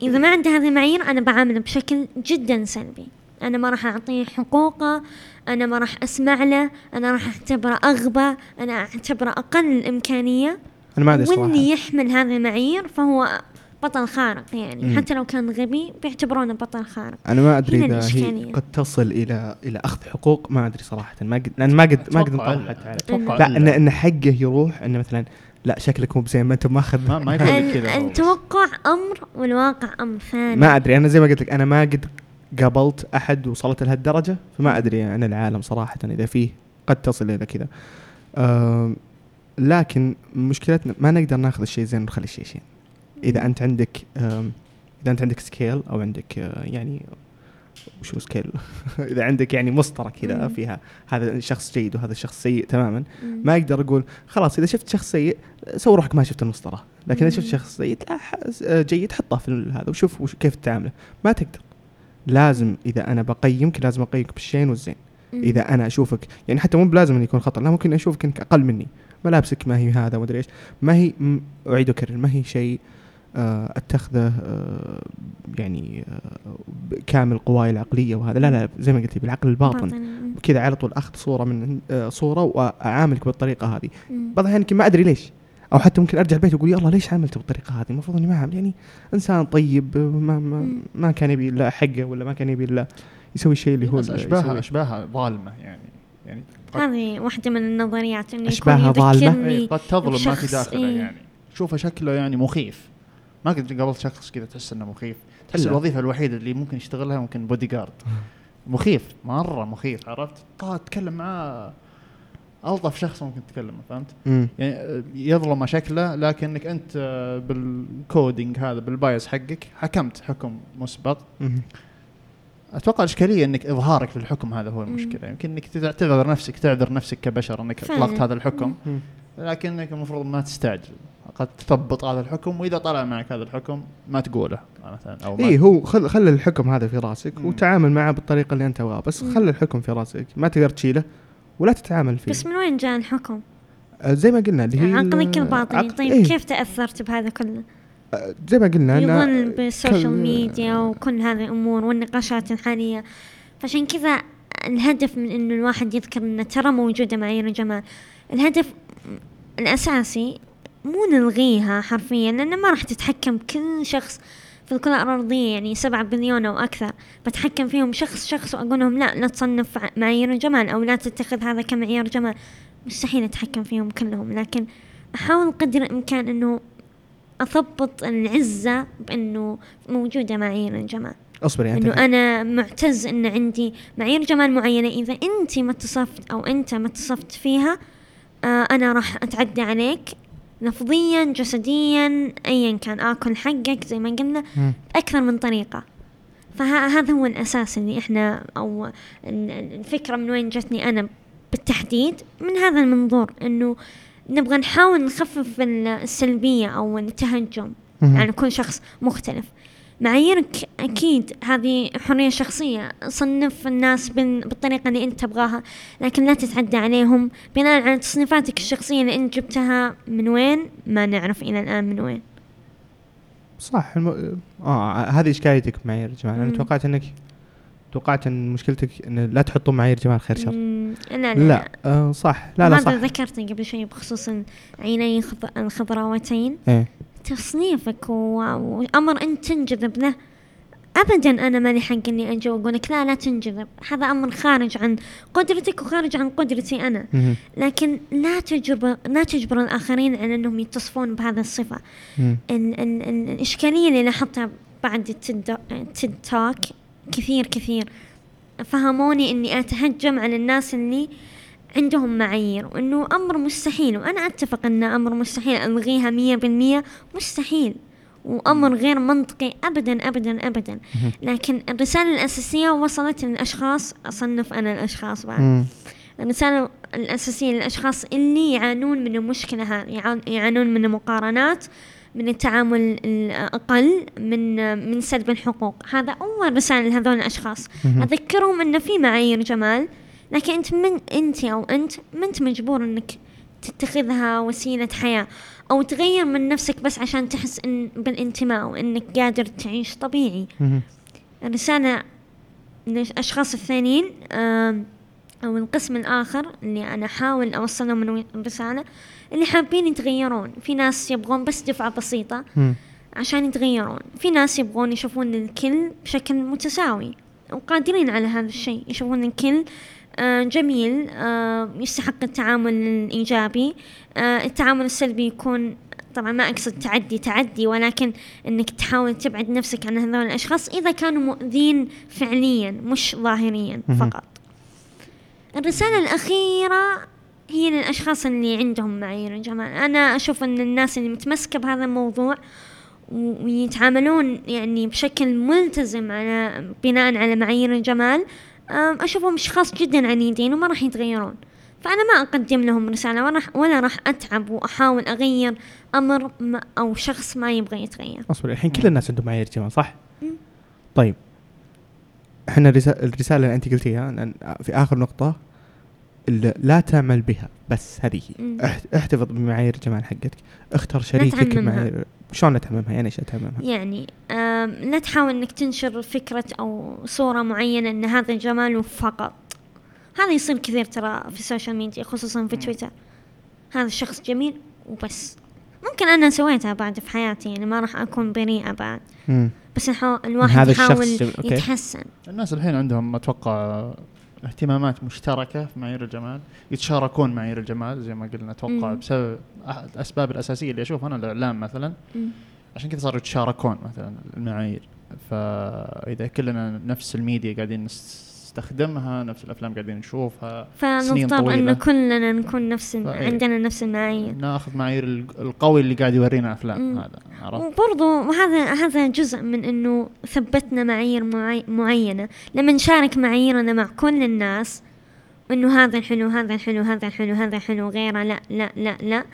S4: إذا ما عنده هذه المعايير أنا بعامله بشكل جدا سلبي. أنا ما راح أعطيه حقوقه أنا ما راح أسمع له أنا راح أعتبره أغبى أنا أعتبره أقل الإمكانية.
S2: أنا ما صراحة
S4: واللي يحمل هذه المعايير فهو بطل خارق يعني
S2: مم.
S4: حتى لو كان غبي بيعتبرونه بطل خارق
S2: أنا ما
S4: أدري
S2: إذا هي. قد تصل إلى إلى أخذ حقوق ما أدري صراحة ما قد لأن ما قد ما قد انطرحت لا. ان إن حقه يروح انه مثلا لا شكلك مو بزين ما أنت ماخذ
S3: ما ما يقول لك
S4: ال-
S3: كذا.
S4: التوقع أمر والواقع أمر ثاني
S2: ما أدري أنا زي ما قلت لك أنا ما قد قابلت أحد وصلت لهالدرجة فما أدري عن العالم صراحة إذا فيه قد تصل إلى كذا لكن مشكلتنا ما نقدر ناخذ الشيء زين ونخلي الشيء شين إذا أنت عندك إذا أنت عندك scale أو عندك آه، يعني وشو scale إذا عندك يعني مسطرة كذا. فيها هذا شخص جيد وهذا شخص سيء تماما. ما أقدر أقول خلاص إذا شفت شخص سيء سوي روحك ما شفت المسطرة لكن
S4: إذا.
S2: شفت شخص سيء لا جيد حطه في هذا وشوف وش كيف تعامله ما تقدر لازم إذا أنا بقيمك لازم أقيمك بالشين والزين. إذا أنا أشوفك يعني حتى مو بلازم إنه يكون خطأ لا ممكن أشوفك إنك أقل مني ملابسك ما هي هذا ومدري إيش ما هي اعيد واكرر ما هي شيء آه، أتخذه آه، يعني آه، كامل قواي العقلية وهذا لا لا زي ما قلت بالعقل الباطن. كذا على طول أخذ صورة من آه، صورة وأعاملك بالطريقة هذه. بعض الأحيان يمكن ما أدري ليش أو حتى ممكن أرجع البيت وأقول يلا ليش عملته بالطريقة هذه المفروض إني ما اعمل يعني إنسان طيب آه، ما ما. ما كان يبي الا حقه ولا ما كان يبي الا يسوي الشيء اللي هو أشباهها.
S3: أشباهها ظالمة يعني يعني
S4: هذه واحدة من النظريات إنه
S2: ظالمة؟
S4: يذكرني
S3: إيه، قد تظلم ما في داخله
S4: إيه.
S3: يعني شوفه شكله يعني مخيف ما قد قابلت شخص كذا تحس إنه مخيف تحس. الوظيفة الوحيدة اللي ممكن يشتغلها ممكن بودي جارد مخيف مرة مخيف عرفت تتكلم معاه ألطف شخص ممكن تتكلم فهمت
S2: مم.
S3: يعني آه، يظلم شكله لكنك أنت آه، بال coding هذا بال bias حقك حكمت حكم مسبق
S2: مم.
S3: أتوقع الاشكاليه إنك إظهارك للحكم هذا هو
S4: مم.
S3: المشكلة يمكن إنك تعتذر نفسك تعذر نفسك كبشر
S4: إنك.
S3: أطلقت هذا الحكم
S2: مم.
S3: لكنك المفروض ما تستعجل قد تضبط هذا الحكم وإذا طلع معك هذا الحكم ما تقوله مثلا أو ما
S2: اي هو خل خل الحكم هذا في راسك
S3: مم.
S2: وتعامل معه بالطريقة اللي أنت تبغاها بس
S4: مم.
S2: خل الحكم في راسك ما تقدر تشيله ولا تتعامل فيه
S4: بس من وين جاء الحكم؟
S2: آه، زي ما قلنا اللي هي
S4: عقلك
S2: ال-
S4: الباطني
S2: عقل-
S4: طيب
S2: إيه،
S4: كيف تأثرت بهذا كله؟
S2: آه، زي ما قلنا
S4: يظن بال social
S2: كل-
S4: ميديا وكل هذه الأمور والنقاشات الحالية فعشان كذا الهدف من إنه الواحد يذكر إنه ترى موجودة معايير الجمال الهدف الأساسي مو نلغيها حرفيا لأنه ما راح تتحكم كل شخص في الكرة الأرضية يعني سبعة بليون أو أكثر. بتحكم فيهم شخص شخص وأقول لهم لا لا تصنف معايير الجمال أو لا تتخذ هذا كمعيار جمال. مستحيل أتحكم فيهم كلهم لكن أحاول قدر الإمكان إنه أضبط العزة بأنه موجودة معايير الجمال
S2: اصبر يعني إنه
S4: أنا معتز إن عندي معايير جمال معينة. إذا انت ما اتصفت أو أنت ما اتصفت فيها آه أنا راح أتعدى عليك. لفظيا جسديا ايا كان آكل حقك زي ما قلنا
S2: مم.
S4: أكثر من طريقة فهذا هو الأساس اللي إحنا أو ال- ال- الفكرة من وين جتني أنا بالتحديد من هذا المنظور إنه نبغى نحاول نخفف ال- السلبية أو التهجم
S2: مم.
S4: يعني كل شخص مختلف معاييرك أكيد هذه حرية شخصية. صنف الناس بال- بالطريقة اللي أنت تبغاها لكن لا تتعدى عليهم. بناء على تصنيفاتك الشخصية اللي أنت جبتها من وين؟ ما نعرف إلى الآن من وين.
S2: صح الم... آه هذه إشكاليتك بمعايير الجمال
S4: مم.
S2: توقعت إنك توقعت إن مشكلتك إن لا تحطوا معايير جمال خير شر.
S4: لا لا,
S2: لا آه صح. لا لا
S4: هذا
S2: صح.
S4: ذكرته قبل شوي بخصوص العينين الخض- الخضراوتين.
S2: إيه.
S4: تصنيفك و... وأمر أنت تنجذب له. أبدا أنا مالي حق إني أجي وأقول لك لا لا تنجذب. هذا أمر خارج عن قدرتك وخارج عن قدرتي
S2: مم.
S4: لكن لا تجبر لا تجبر الآخرين على أنهم يتصفون بهذه الصفة.
S2: مم.
S4: ال ال ال الإشكالية اللي لاحظتها بعد التيد توك كثير كثير. فهموني إني أتهجم على الناس اللي عندهم معايير وإنه أمر مستحيل وأنا أتفق إنه أمر مستحيل ألغيها مية بالمية مستحيل وأمر غير منطقي أبدا أبدا أبدا. لكن الرسالة الأساسية وصلت للأشخاص أصنف أنا الأشخاص بعد.
S2: مم.
S4: الرسالة الأساسية للأشخاص اللي يعانون من المشكلة هذه يعان- يعانون من المقارنات من التعامل الأقل من من سلب الحقوق. هذا أول رسالة لهذول الأشخاص. أذكرهم أنه في معايير جمال لكن أنت من أنت أو أنت ما أنت مجبور أنك تتخذها وسيلة حياة أو تغير من نفسك بس عشان تحس إن بالانتماء وإنك قادر تعيش طبيعي
S2: مهم.
S4: الرسالة للأشخاص الثانيين أو القسم الآخر اللي أنا أحاول أوصل لهم من الرسالة اللي حابين يتغيرون في ناس يبغون بس دفعة بسيطة. عشان يتغيرون في ناس يبغون يشوفون الكل بشكل متساوي وقادرين على هذا الشيء يشوفون الكل آه، جميل. آه، يستحق التعامل الإيجابي. آه، التعامل السلبي يكون طبعا ما أقصد تعدي تعدي ولكن أنك تحاول تبعد نفسك عن هذول الأشخاص إذا كانوا مؤذين فعليا مش ظاهريا. فقط. الرسالة الأخيرة هي للأشخاص اللي عندهم معايير الجمال. أنا أشوف أن الناس اللي متمسكة بهذا الموضوع ويتعاملون يعني بشكل ملتزم على بناء على معايير الجمال أشوفهم أشخاص جدا عنيدين وما راح يتغيرون فأنا ما أقدم لهم رسالة ولا راح ولا راح أتعب وأحاول أغير أمر ما أو شخص ما يبغى يتغير
S2: أصبر الحين كل الناس عندهم معايير جمال صح؟ طيب إحنا الرسالة, اللي أنت قلتيها في آخر نقطة لا تعمل بها بس هذه هي.
S4: مم.
S2: احت- احتفظ بمعايير الجمال حقتك اختر شريكك. بمعايير شلون لا تعممها يعني إيش تعممها؟
S4: يعني لا تحاول إنك تنشر فكرة أو صورة معينة إن هذا الجمال فقط هذا يصير كثير ترى في السوشيال ميديا خصوصا في تويتر هذا الشخص جميل وبس ممكن أنا سويتها بعد في حياتي يعني ما راح أكون بريئة بعد
S2: مم.
S4: بس الواحد
S2: هذا الشخص
S4: يحاول.
S2: أوكي.
S4: يتحسن
S3: الناس الحين عندهم أتوقع اهتمامات مشتركة في معايير الجمال يتشاركون معايير الجمال زي ما قلنا
S4: أتوقع.
S3: بسبب أحد الأسباب الأساسية اللي أشوفها أنا الإعلام مثلا
S4: مم.
S3: عشان كذا صاروا يتشاركون مثلا المعايير فإذا كلنا نفس الميديا قاعدين نستخدمها نفس الأفلام قاعدين نشوفها
S4: فنضطر. انه كلنا نكون نفس. عندنا نفس المعايير
S3: ناخذ معايير ال- القوي اللي قاعد يورينا أفلام
S4: مم.
S3: هذا عرفت
S4: وبرضو هذا هذا جزء من إنه ثبتنا معايير معي معينة لما نشارك معاييرنا مع كل الناس إنه هذا الحلو هذا الحلو هذا الحلو هذا الحلو غيره لا لا لا لا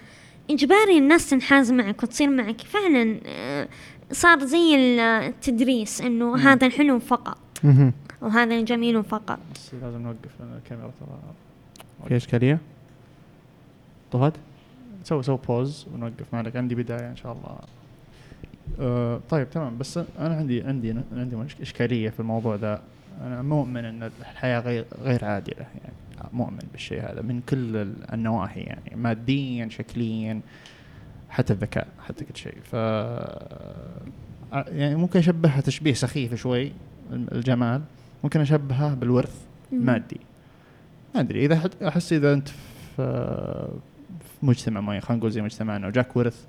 S4: إجباري الناس تنحاز معك وتصير معك فعلا آه، صار زي التدريس
S3: إنه.
S4: هذا الحلو فقط. وهذا الجميل فقط.
S3: بس لازم نوقف لأن الكاميرا ترى
S2: في اشكالية؟ طفت؟
S3: سوي سوي بوز ونوقف. معك عندي بداية إن شاء الله. أه طيب تمام. بس أنا عندي عندي عندي مش- إشكالية في الموضوع ذا. أنا مؤمن إن الحياة غير غير عادلة. يعني مؤمن بالشيء هذا من كل ال- النواحي. يعني ماديا شكليا حتى الذكاء حتى كل شيء. ف يعني ممكن أشبهها تشبيه سخيف شوي. الجمال. ممكن اشبهها بالورث. مادي ما أدري إذا احس إذا أنت في مجتمع معين خلينا نقول زي مجتمعنا وجاك ورث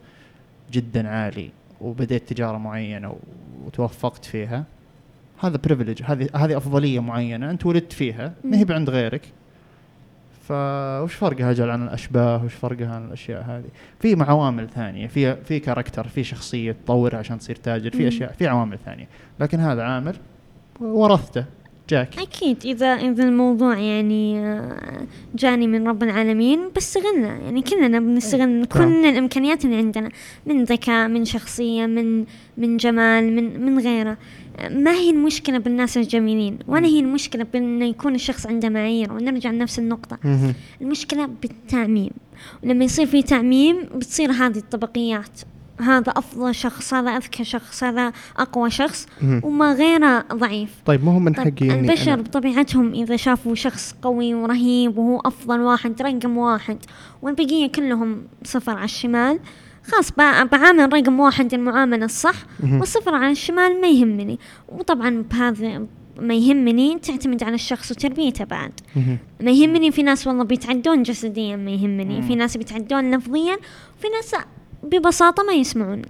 S3: جدا عالي وبديت تجارة معينة وتوفقت فيها هذا privilege هذه هذه أفضلية معينة أنت ولدت فيها ما هي. عند غيرك فوش فرقها أجل عن الأشباه وش فرقها عن الأشياء هذه في عوامل ثانية في في character في شخصية تطورها عشان تصير تاجر في. اشياء في عوامل ثانية لكن هذا عامل ورثته جاك
S4: أكيد إذا إذا الموضوع يعني آه، جاني من رب العالمين بستغله. يعني كلنا بنستغل كل الإمكانيات اللي عندنا من ذكاء من شخصية من من جمال من من غيره. ما هي المشكلة بالناس الجميلين؟ ولا هي المشكلة بأنه يكون الشخص عنده معايير؟ ونرجع لنفس النقطة. المشكلة بالتعميم. ولما يصير في تعميم بتصير هذه الطبقيات. هذا أفضل شخص هذا أذكى شخص هذا أقوى شخص. وما غيره ضعيف
S2: طيب مو هو من
S4: طيب
S2: حقي اني
S4: البشر
S2: أنا-
S4: بطبيعتهم إذا شافوا شخص قوي ورهيب وهو أفضل واحد رقم واحد والبقية كلهم صفر على الشمال خلاص بع- بعامل رقم واحد المعاملة الصح. والصفر على الشمال ما يهمني وطبعا بهذا ما يهمني تعتمد على الشخص وتربيته بعد. ما يهمني في ناس والله بيتعدون جسديا ما يهمني. في ناس بيتعدون لفظيا وفي ناس ببساطة ما يسمعون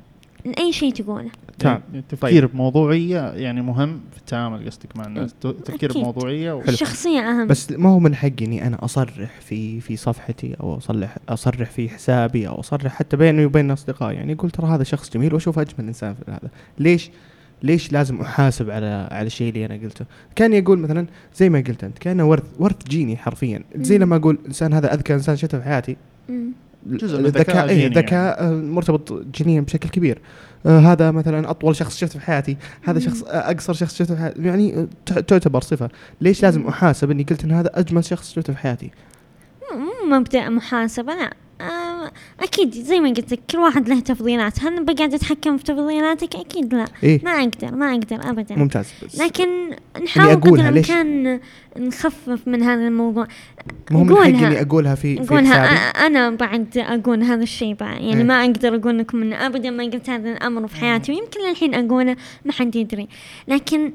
S4: أي شيء تقوله
S2: تمام
S3: يعني التفكير بموضوعيه يعني مهم في التعامل قصدك مع الناس. ت- تفكير
S4: أكيد.
S3: بموضوعيه و...
S4: الشخصية أهم.
S2: بس ما هو من حقي إني أنا أصرح في في صفحتي أو أصلح أصرح في حسابي أو أصرح حتى بيني وبين أصدقائي. يعني أقول ترى هذا شخص جميل وأشوف أجمل إنسان في هذا. ليش؟ ليش لازم أحاسب على على الشيء اللي أنا قلته؟ كان يقول مثلا زي ما قلت أنت كأنه ورث ورث جيني حرفيا. زي. لما أقول الانسان هذا أذكى إنسان شفته في حياتي.
S4: مم.
S3: جزء من الذكاء
S2: الذكاء إيه
S3: الجيني
S2: ذكاء آه، مرتبط جينيا بشكل كبير. آه هذا مثلا أطول شخص شفته في حياتي. هذا. شخص أقصر شخص شفته في حياتي. يعني آه، تعتبر صفة. ليش لازم. أحاسب إني قلت إن هذا أجمل شخص شفته في حياتي؟
S4: مو مبدأ محاسبة لا. أكيد زي ما قلت لك كل واحد له تفضيلات. هل بقعد أتحكم في تفضيلاتك؟ أكيد لا.
S2: إيه.
S4: ما أقدر ما أقدر أبدا.
S2: ممتاز بس.
S4: لكن نحاول قدر؟ الإمكان نخفف من هذا الموضوع.
S2: من حقي
S4: قولها.
S2: إني أقولها في في
S4: أنا بعد أقول هذا الشيء بعد يعني
S2: إيه.
S4: ما أقدر أقول لكم إن أبدا ما قلت هذا الأمر في حياتي ويمكن للحين أقوله ما حد يدري. لكن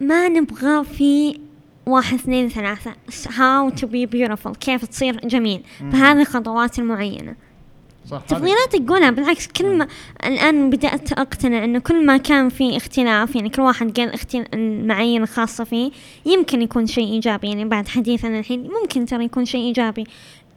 S4: ما نبغى في واحد اثنين ثلاثة. how to be beautiful. كيف تصير؟ جميل. فهذه الخطوات المعينة.
S3: صح هذه-
S4: تفضيلات تقولها بالعكس كل ما الآن بدأت أقتنع إنه كل ما كان في اختلاف يعني كل واحد قال اختل... المعايير الخاصة فيه يمكن يكون شيء إيجابي. يعني بعد حديثنا الحين ممكن ترى يكون شيء إيجابي.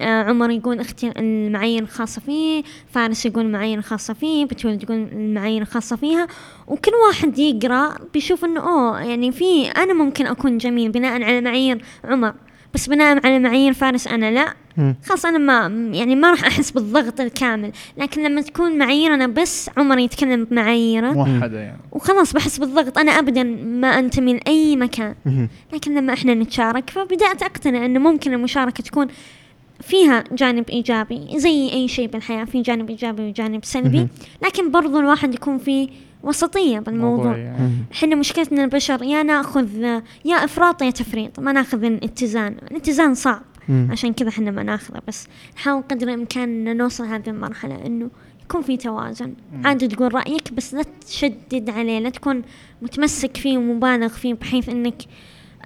S4: آه عمر يقول اختل... المعايير الخاصة فيه فارس يقول المعايير الخاصة فيه بتول تقول المعايير الخاصة فيها وكل واحد يقرأ بيشوف إنه أوه يعني في أنا ممكن أكون جميل بناء على معايير عمر. بس بناء على معايير فارس أنا لا. خلاص أنا ما يعني ما راح أحس بالضغط الكامل. لكن لما تكون معاييرنا بس عمر يتكلم بمعاييره.
S3: موحدة يعني.
S4: وخلاص بحس بالضغط. أنا ابدا ما أنتمي لأي مكان. لكن لما إحنا نتشارك فبدأت أقتنع إنه ممكن المشاركة تكون فيها جانب إيجابي زي أي شيء بالحياة في جانب إيجابي وجانب سلبي. لكن برضو الواحد يكون فيه وسطية بالموضوع
S3: يعني.
S4: إحنا مشكلتنا البشر يا ناخذ يا إفراط يا تفريط ما ناخذ الاتزان الاتزان صعب
S2: مم.
S4: عشان كذا إحنا ما ناخذه بس نحاول قدر الإمكان إن نوصل هذه المرحلة إنه يكون في توازن
S3: مم.
S4: عادي تقول رأيك بس لا تشدد عليه لا تكون متمسك فيه ومبالغ فيه بحيث إنك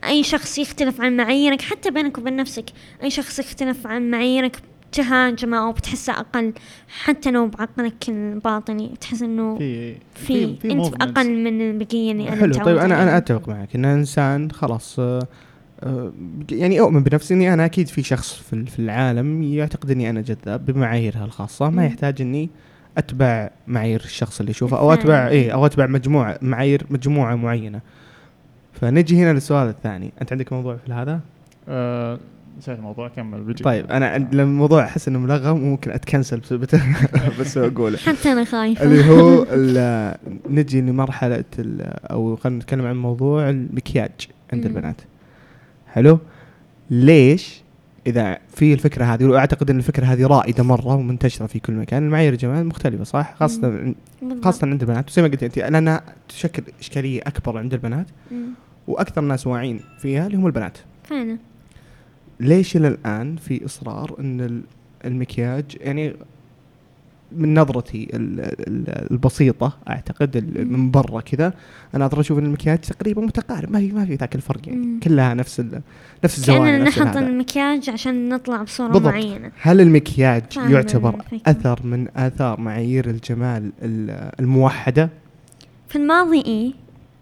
S4: أي شخص يختلف عن معاييرك حتى بينك وبين نفسك أي شخص يختلف عن معاييرك تهاجمه أو بتحسه أقل حتى لو بعقلك الباطني تحس إنه
S3: في
S4: في,
S3: أنت.
S4: أقل من البقية اللي أنا
S2: حلو طيب أنا
S4: أنا.
S2: أتفق معك إن إنسان خلاص آه، آه، يعني أؤمن بنفسي إني أنا أكيد في شخص في ال- في العالم يعتقد إني أنا جذاب بمعاييرها الخاصة ما. يحتاج إني أتبع معايير الشخص اللي يشوفه أو اتبع. إيه أو أتبع مجموعه معايير مجموعة معينة فنجي هنا للسؤال الثاني أنت عندك موضوع في هذا
S3: آه، نسيت الموضوع كمل بيجي
S2: طيب أنا الموضوع أحس إنه ملغم ممكن أتكنسل بسبب بس أقوله.
S4: حتى أنا خايفة.
S2: اللي هو ال- نجي لمرحلة ال- أو خلينا نتكلم عن موضوع المكياج عند. البنات. حلو؟ ليش إذا في الفكرة هذه وأعتقد أن الفكرة هذه رائدة مرة ومنتشرة في كل مكان المعايير الجمال مختلفة صح؟ خاصة
S4: بالضبط.
S2: خاصة عند البنات. وزي ما قلت أنت لأنها تشكل إشكالية أكبر عند البنات
S4: مم.
S2: وأكثر ناس واعين فيها اللي هم البنات.
S4: فعلا.
S2: ليش إلى الآن في إصرار إن ال- المكياج يعني من نظرتي ال- ال- البسيطة أعتقد ال- من برا كذا أنا أقدر أشوف إن المكياج تقريبا متقارب ما في ما في ذاك الفرق يعني
S4: مم.
S2: كلها نفس ال- نفس الزوايا
S4: كأننا
S2: نفس
S4: نحط. المكياج عشان نطلع بصورة
S2: بالضبط.
S4: معينة
S2: هل المكياج يعتبر
S4: الفكرة.
S2: أثر من آثار معايير الجمال ال- الموحدة
S4: في الماضي إيه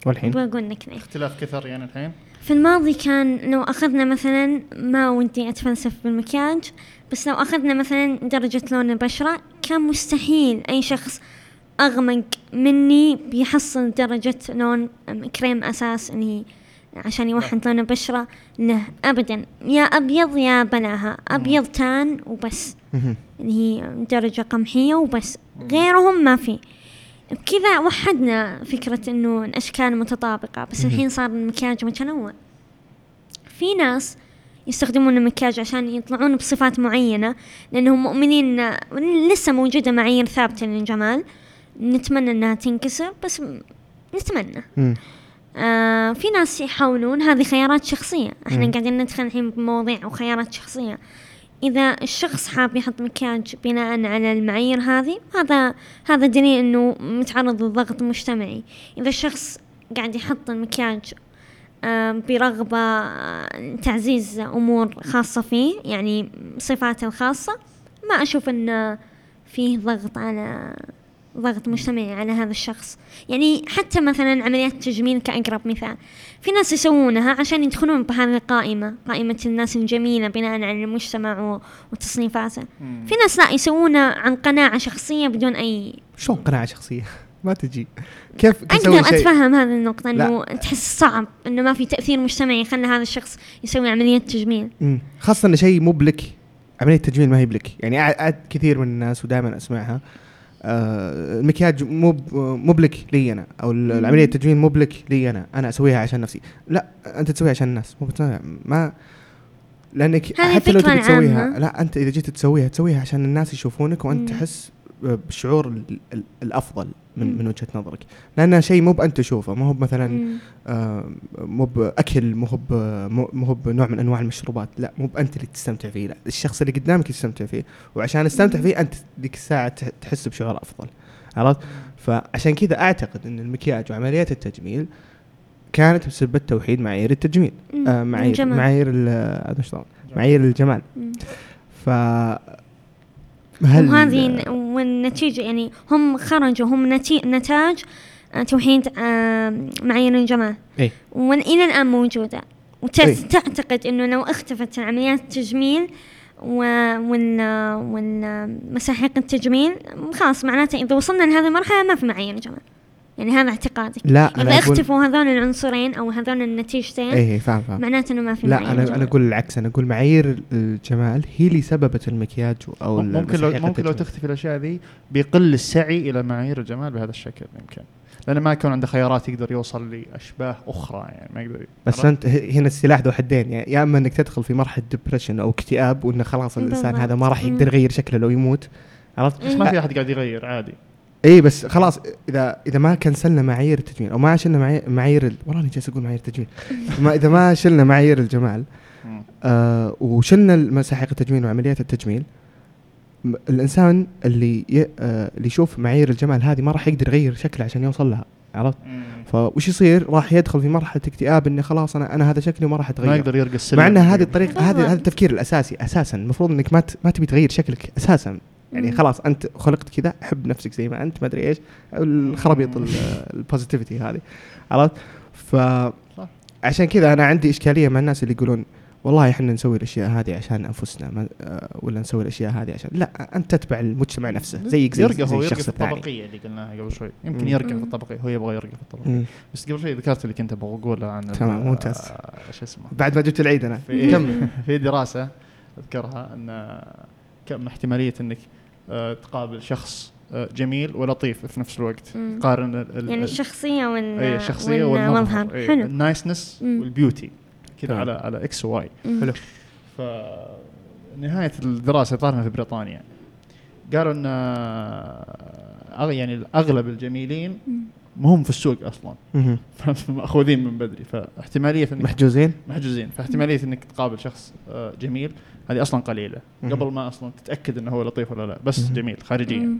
S2: والحين
S4: بقول لك
S3: اختلاف كثر يعني الحين
S4: في الماضي كان لو أخذنا مثلا ما ودي أتفلسف بالمكياج بس لو أخذنا مثلا درجة لون البشرة كان مستحيل أي شخص أغمق مني بيحصل درجة لون كريم أساس اللي هي عشان يوحد لون البشرة. له أبدا. يا أبيض يا بلاها أبيض تان وبس. اللي هي درجة قمحية وبس. غيرهم ما في. بكذا وحدنا فكرة إنه الاشكال متطابقة بس. الحين صار المكياج متنوع في ناس يستخدمون المكياج عشان يطلعون بصفات معينة لأنهم مؤمنين إن لسه موجودة معايير ثابتة للجمال نتمنى إنها تنكسر بس نتمنى. آه في ناس يحاولون هذه خيارات شخصية
S2: إحنا.
S4: قاعدين ندخل الحين بمواضيع وخيارات شخصية إذا الشخص حاب يحط مكياج بناء على المعايير هذه هذا هذا دليل إنه متعرض للضغط المجتمعي إذا الشخص قاعد يحط المكياج برغبة تعزيز أمور خاصة فيه يعني صفاته الخاصة ما أشوف إن فيه ضغط على ضغط مجتمعي على هذا الشخص. يعني حتى مثلا عمليات التجميل كأقرب مثال. في ناس يسوونها عشان يدخلون بهذه القائمة قائمة الناس الجميلة بناء على المجتمع وتصنيفاته. في ناس لا يسوونها عن قناعة شخصية بدون أي
S2: شلون قناعة شخصية؟ ما تجي. كيف شيء؟
S4: أتفهم هذه النقطة
S2: لا.
S4: إنه تحس صعب إنه ما في تأثير مجتمعي يخلي هذا الشخص يسوي عملية تجميل.
S2: خاصة إنه شيء مو بلك عملية تجميل ما هي بلك. يعني كثير من الناس ودائما أسمعها. آه المكياج مو ب- مو بلك لي أنا أو ال-
S4: مم.
S2: العملية التجميل مو بلك لي أنا أنا أسويها عشان نفسي لا أنت تسويها عشان الناس مو ما
S4: لأنك
S2: حتى لو تبي تسويها. لا أنت إذا جيت تسويها تسويها عشان الناس يشوفونك
S4: وأنت.
S2: تحس بالشعور ال- الأفضل من. من وجهة نظرك لانها شيء مو بأنت تشوفه ما هو مثلا. آه، مو باكل مو هو مو مو هو بنوع من أنواع المشروبات لا مو بأنت اللي تستمتع فيه لا الشخص اللي قدامك يستمتع فيه وعشان تستمتع فيه أنت ذيك الساعة تح- تحس بشعور أفضل عرفت فعشان كذا أعتقد إن المكياج وعمليات التجميل كانت بسبب توحيد معايير التجميل. آه معايير
S4: الجمال.
S2: معايير شلون معايير الجمال. ف هل
S4: وهذه والنتيجة يعني هم خرجوا هم نتي... نتاج آه، توحيد آه، معايير الجمال
S2: إيه.
S4: وإلى الآن موجودة
S2: إيه.
S4: وتعتقد إنه لو اختفت عمليات التجميل و... وال... والمساحيق التجميل خلاص معناته إذا وصلنا لهذه المرحلة ما في معايير جمال يعني هذا اعتقادي
S2: لا
S4: إذا
S2: أنا أقول
S4: اختفوا هذول العنصرين أو هذول النتيجتين
S2: إيه فاهم فاهم
S4: معناته إنه ما في
S2: لا
S4: معايير
S2: أنا
S4: جمال.
S2: أنا أقول العكس أنا أقول معايير الجمال هي اللي سببت المكياج أو
S3: ممكن لو ممكن لو
S2: التجميل.
S3: تختفي الأشياء ذي بيقل السعي إلى معايير الجمال بهذا الشكل يمكن لأنه ما يكون عنده خيارات يقدر يوصل لأشباه أخرى يعني ما يقدر
S2: بس؟ أنت هنا السلاح ذو حدين يعني يا إما إنك تدخل في مرحلة ديبرشن أو اكتئاب وإنه خلاص
S4: الإنسان.
S2: هذا ما راح يقدر. يغير شكله لو يموت عرفت؟
S3: بس ما في أحد قاعد يغير عادي
S2: اي بس خلاص إذا إذا ما كنسلنا معايير التجميل أو ما شلنا معايير, معايير ال- والله اني جالس أقول معايير التجميل ما إذا ما شلنا معايير الجمال. آه وشلنا مساحيق التجميل وعمليات التجميل الإنسان اللي ي... آه اللي يشوف معايير الجمال هذه ما راح يقدر يغير شكله عشان يوصل لها عرفت؟ فوش يصير؟ راح يدخل في مرحلة اكتئاب اني خلاص أنا أنا هذا شكلي وما راح
S3: ما
S2: اتغير
S3: يقدر يرقى السلم
S2: مع إن هذه الطريقة
S4: بالضبط.
S2: هذا هذا التفكير الأساسي أساسا المفروض إنك ما ت- ما تبي تغير شكلك أساسا يعني. خلاص أنت خلقت كذا حب نفسك زي ما أنت ما أدري إيش الخرابيط ال- البوزيتيفيتي هذه عرفت ف. عشان كذا أنا عندي إشكالية مع الناس اللي يقولون والله إحنا نسوي الأشياء هذه عشان أنفسنا ما آه، ولا نسوي الأشياء هذه عشان لا أنت تتبع المجتمع نفسه زيك زي,
S3: يرقى
S2: زي
S3: هو
S2: الشخص
S3: في
S2: الثاني
S3: الطبقية اللي قلناها قبل شوي يمكن. يرقى في. الطبقية هو يبغى يرقى في الطبقية
S2: مم.
S3: بس قبل شوي ذكرت اللي كنت أبغى أقوله عن
S2: تمام، ممتاز.
S3: آه، شو اسمه
S2: بعد ما جبت العيد أنا
S3: في
S2: كمل
S3: في دراسة أذكرها أن كم احتمالية إنك تقابل شخص آه، جميل ولطيف في نفس الوقت
S4: مم.
S3: قارن ال-
S4: يعني
S3: ال-
S4: الشخصية وال
S3: اي الشخصية
S4: والمظهر
S3: والمظهر إي،
S4: حلو
S3: ال
S4: niceness.
S3: وال beauty
S2: كذا.
S3: على على X و Y
S4: مم.
S2: حلو.
S3: ف نهاية الدراسة طارنا في بريطانيا قالوا إن أغ- يعني أغلب الجميلين
S4: مم.
S3: مهم في السوق
S2: أصلا.
S3: مأخوذين من بدري فاحتمالية إنك
S2: محجوزين
S3: محجوزين فاحتمالية إنك تقابل شخص آه، جميل هذه أصلا
S2: قليلة.
S3: قبل ما أصلا تتأكد إنه هو لطيف ولا لا بس. جميل خارجيا.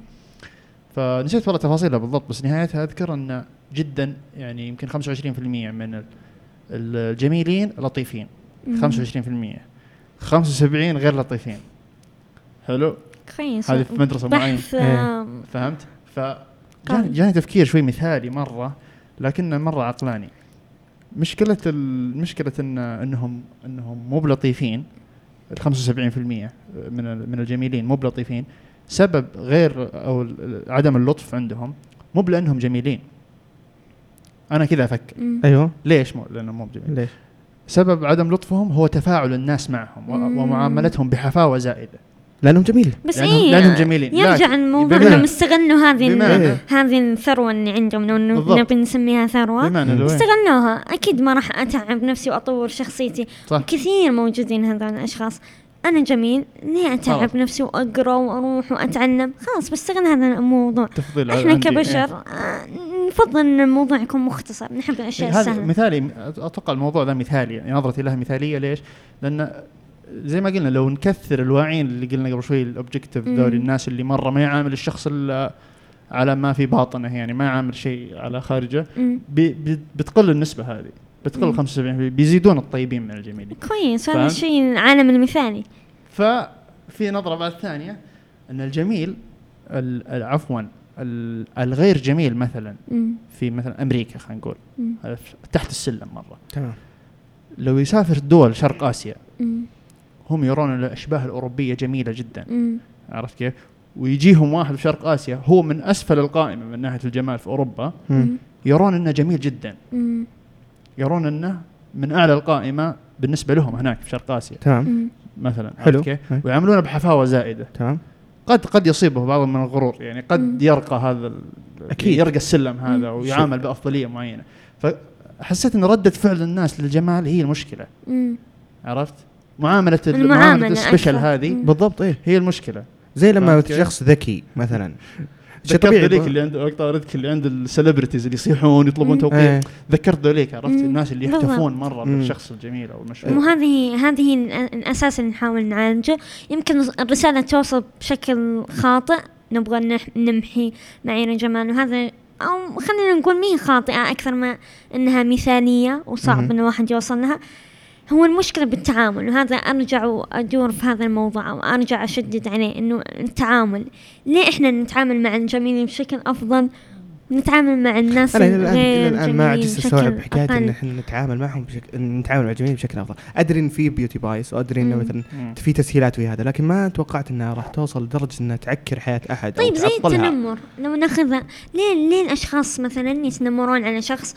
S3: فنسيت والله تفاصيلها بالضبط بس نهايتها أذكر إن جدا يعني يمكن 25% من ال- الجميلين لطيفين
S4: مم.
S3: 25% 75 غير لطيفين حلو
S4: كويس
S3: هذه في مدرسة
S4: معينة
S2: إيه.
S3: فهمت ف. جاني, تفكير شوي مثالي مرة لكنه مرة عقلاني مشكلة ال- مشكلة ان إنهم إنهم مو بلطيفين ال 75% من من الجميلين مو بلطيفين. سبب غير أو عدم اللطف عندهم مو بلأنهم جميلين. أنا كذا
S4: أفكر.
S2: أيوه.
S3: ليش مو؟ لأنهم مو بجميل
S2: ليش؟
S3: سبب عدم لطفهم هو تفاعل الناس معهم. ومعاملتهم بحفاوة زائدة.
S2: لأنهم جميلين
S4: بس
S3: لأنهم-
S4: إيه
S3: لأنهم جميلين.
S4: يرجع الموضوع إنهم استغلوا هذه هذه الثروة اللي عندهم لو. نبي نسميها
S3: ثروة إيه؟
S4: استغلوها أكيد ما راح أتعب نفسي وأطور شخصيتي
S3: صح
S4: كثير موجودين هذول الأشخاص أنا جميل ليه أتعب
S3: خلاص.
S4: نفسي وأقرأ وأروح وأتعلم خلاص بستغل هذا الموضوع
S3: تفضيل
S4: إحنا
S3: عندي. إيه.
S4: كبشر آه، نفضل إن الموضوع يكون مختصر نحب الأشياء
S3: هذا
S4: السهلة
S3: مثالي أتوقع الموضوع ذا مثالي يعني نظرتي له مثالية ليش؟ لأن زي ما قلنا لو نكثر الواعين اللي قلنا قبل شوي ال objective
S4: مم.
S3: ذول الناس اللي مرة ما يعامل الشخص إلا على ما في باطنه يعني ما يعامل شيء على خارجه. بي بي بتقل النسبة هذه بتقل
S4: مم.
S3: 75% بيزيدون الطيبين من الجميلين
S4: كويس هذا؟ الشيء العالم المثالي
S3: ففي نظرة بعد ثانية إن الجميل ال- ال- عفوا ال- الغير جميل مثلا. في مثلا أمريكا خلينا نقول تحت السلم مرة
S2: تمام
S3: لو يسافر دول شرق
S4: آسيا.
S3: هم يرون الأشباه الأوروبية جميلة جدا
S4: مم.
S3: عرفت كيف؟ ويجيهم واحد في شرق آسيا هو من أسفل القائمة من ناحية الجمال في أوروبا
S2: مم.
S3: يرون إنه جميل جدا
S4: مم.
S3: يرون إنه من أعلى القائمة بالنسبة لهم هناك في شرق آسيا
S2: تمام
S4: مم.
S3: مثلا
S2: حلو.
S3: ويعاملونه بحفاوة زائدة
S2: تمام
S3: قد قد يصيبه بعض من الغرور يعني قد
S4: مم.
S3: يرقى هذا
S2: أكيد.
S3: يرقى السلم
S4: مم.
S3: هذا ويعامل بأفضلية معينة فحسيت إن ردة فعل الناس للجمال هي المشكلة
S4: مم.
S3: عرفت؟ معاملة ال-
S4: المعاملة
S3: معاملة السبيشال
S4: أكثر.
S3: هذه.
S2: بالضبط إيه
S3: هي المشكلة
S2: زي لما؟ شخص ذكي مثلا شيء
S3: ذكرت
S2: طبيعي
S3: ذوليك اللي عند وقت ذوليك اللي عند ال celebrities اللي يصيحون يطلبون. توقيع
S2: إيه.
S3: ذكرت ذوليك عرفت. الناس اللي. يحتفون مرة
S2: مم.
S3: بالشخص الجميل أو المشهور
S4: مو هذه هذه ال- الأساس اللي نحاول نعالجه يمكن الرسالة توصل بشكل خاطئ نبغى نمحي معايير الجمال وهذا أو خلينا نقول مي خاطئة أكثر ما إنها مثالية وصعب. إن الواحد يوصل لها هو المشكلة بالتعامل وهذا أرجع وأدور في هذا الموضوع أو أرجع أشدد عليه إنه التعامل ليه إحنا نتعامل مع الجميلين بشكل أفضل نتعامل مع الناس
S2: أنا إلى الان إلى
S4: الغير
S2: الآن ما عجزت حكايه إن
S4: أقل.
S2: إحنا نتعامل معهم بشكل إن نتعامل مع الجميع بشكل أفضل أدري إن في بيوتي بايس وأدري إنه
S4: مم.
S2: مثلا. في تسهيلات في هذا لكن ما توقعت إنها راح توصل لدرجة إنها تعكر حياة أحد
S4: طيب زي التنمر لو ناخذها ليه ليه الأشخاص مثلا يتنمرون على شخص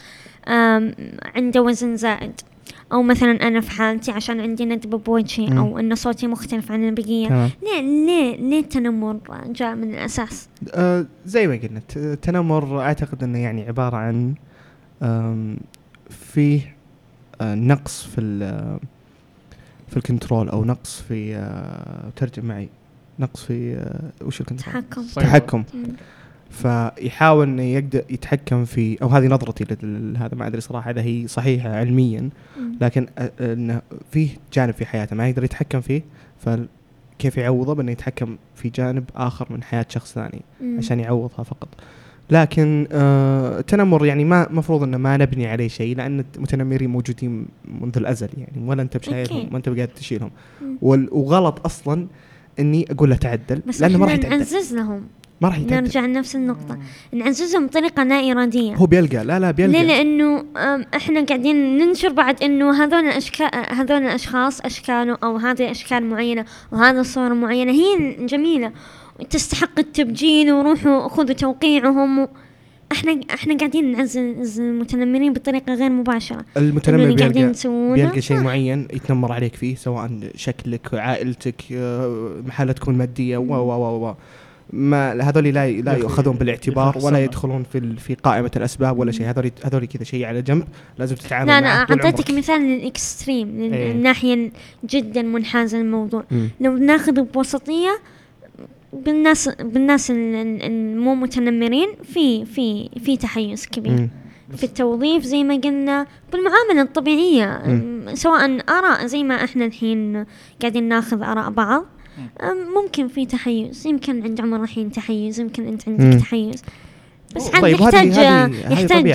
S4: عنده وزن زائد أو مثلا أنا في حالتي عشان عندي ندبه بوجهي. أو إن صوتي مختلف عن البقية.
S2: تمام.
S4: ليه ليه ليه التنمر جاء من الأساس؟
S2: آه زي ما قلنا الت- التنمر أعتقد إنه يعني عبارة عن فيه آه نقص في ال- في ال control أو نقص في آه ترجم معي. نقص في آه وش ال
S4: control؟
S3: تحكم.
S2: تحكم.
S4: مم.
S2: فيحاول إنه يقدر يتحكم في أو هذه نظرتي لل- هذا ما أدري صراحة إذا هي صحيحة علميا. لكن إنه فيه جانب في حياته ما يقدر يتحكم فيه فكيف يعوضه بإنه يتحكم في جانب آخر من حياة شخص ثاني. عشان يعوضها فقط لكن آه التنمر يعني ما مفروض إنه ما نبني عليه شيء لأن المتنمرين موجودين منذ الأزل يعني ولا أنت بشايلهم. ما أنت بقاعد تشيلهم وغلط أصلا إني أقول له تعدل
S4: بس
S2: لأنه ما راح يتعدل
S4: نعزز لهم
S2: ما راح يتعدل.
S4: نرجع لنفس النقطة. نعززهم بطريقة لا اراديه
S2: هو بيلقى. لا لا بيلقى.
S4: ليه؟ لأنه أم، إحنا قاعدين ننشر بعد إنه هذول الاشكال هذول الأشخاص أشكاله أو هذه أشكال معينة وهذا صور معينة هي جميلة. تستحق التبجيل وروحوا خذوا توقيعهم و... إحنا إحنا قاعدين نعزز المتنمرين بطريقة غير مباشرة.
S2: المتنمر
S4: اللي قاعدين
S2: بيلقى
S4: نسوونه.
S2: بيلقى شيء. معين يتنمر عليك فيه سواء شكلك عائلتك آه، حالتكم الماديه و و و و. ما هذول لا لا يؤخذون بالاعتبار. ولا يدخلون في في قائمة الأسباب ولا شيء هذول هذول كذا شيء على جنب لازم تتعامل
S4: لا
S2: معه
S4: لا
S2: طول أعطيتك.
S4: مثال للاكستريم
S2: إيه.
S4: للناحيه جدا منحازة للموضوع
S2: مم.
S4: لو ناخذ بوسطية بالناس بالناس ال- ال- المو متنمرين في في في تحيز كبير
S2: مم.
S4: في التوظيف زي ما قلنا بالمعاملة الطبيعية. أم، سواء آراء زي ما إحنا الحين قاعدين ناخذ آراء بعض ممكن في تحيز. يمكن عند عمر الحين تحيز يمكن أنت عندك
S2: مم.
S4: تحيز. بس عاد
S2: طيب،
S4: يحتاج
S2: هذه- هذه
S4: يحتاج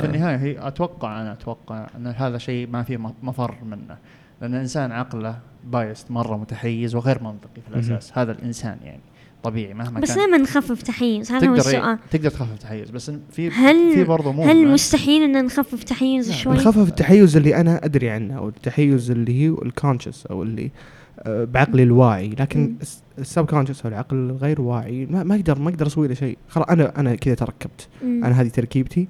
S3: في النهاية هي أتوقع أنا أتوقع أن هذا شيء ما في مفر منه. لأن الإنسان عقله بايست مرة متحيز وغير منطقي في الأساس. هذا الإنسان يعني طبيعي مهما
S4: بس
S3: كان.
S4: لما نخفف تحيز هذا هو السؤال.
S3: تقدر تخفف تحيز بس في
S4: هل-
S3: في برضه مو
S4: هل مستحيل أن نخفف تحيز شوي؟
S2: نخفف التحيز اللي أنا أدري عنه أو التحيز اللي هو الكونشس أو اللي آه، بعقلي الواعي لكن. السب كونشس أو العقل الغير واعي ما ما أقدر ما أقدر أسوي له شيء خلاص أنا أنا كذا تركبت
S4: مم.
S2: أنا هذه تركيبتي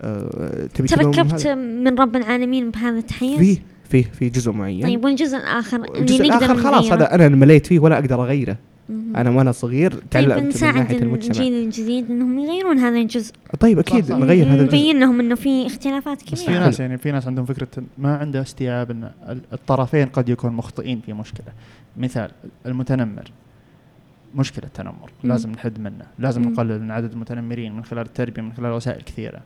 S2: آه، تبي
S4: تركبت؟ من رب العالمين بهذا التحيز
S2: في في في جزء معين
S4: طيب والجزء الآخر اللي
S2: الجزء الآخر خلاص؟ هذا أنا مليت فيه ولا أقدر
S4: أغيره.
S2: أنا وأنا صغير
S4: طيب
S2: تعلمت من ناحية المجتمع.
S4: الجيل الجديد إنهم يغيرون هذا الجزء.
S2: طيب
S3: أكيد.
S2: نغير هذا الجزء.
S4: نبين لهم إنه في اختلافات
S3: بس في
S4: كبيرة.
S3: ناس يعني في ناس عندهم فكرة ما عنده استيعاب إن ال- الطرفين قد يكون مخطئين في مشكلة. مثال المتنمر. مشكلة التنمر
S4: مم.
S3: لازم نحد منه. لازم
S4: مم.
S3: نقلل من عدد المتنمرين من خلال التربية من خلال وسائل كثيرة.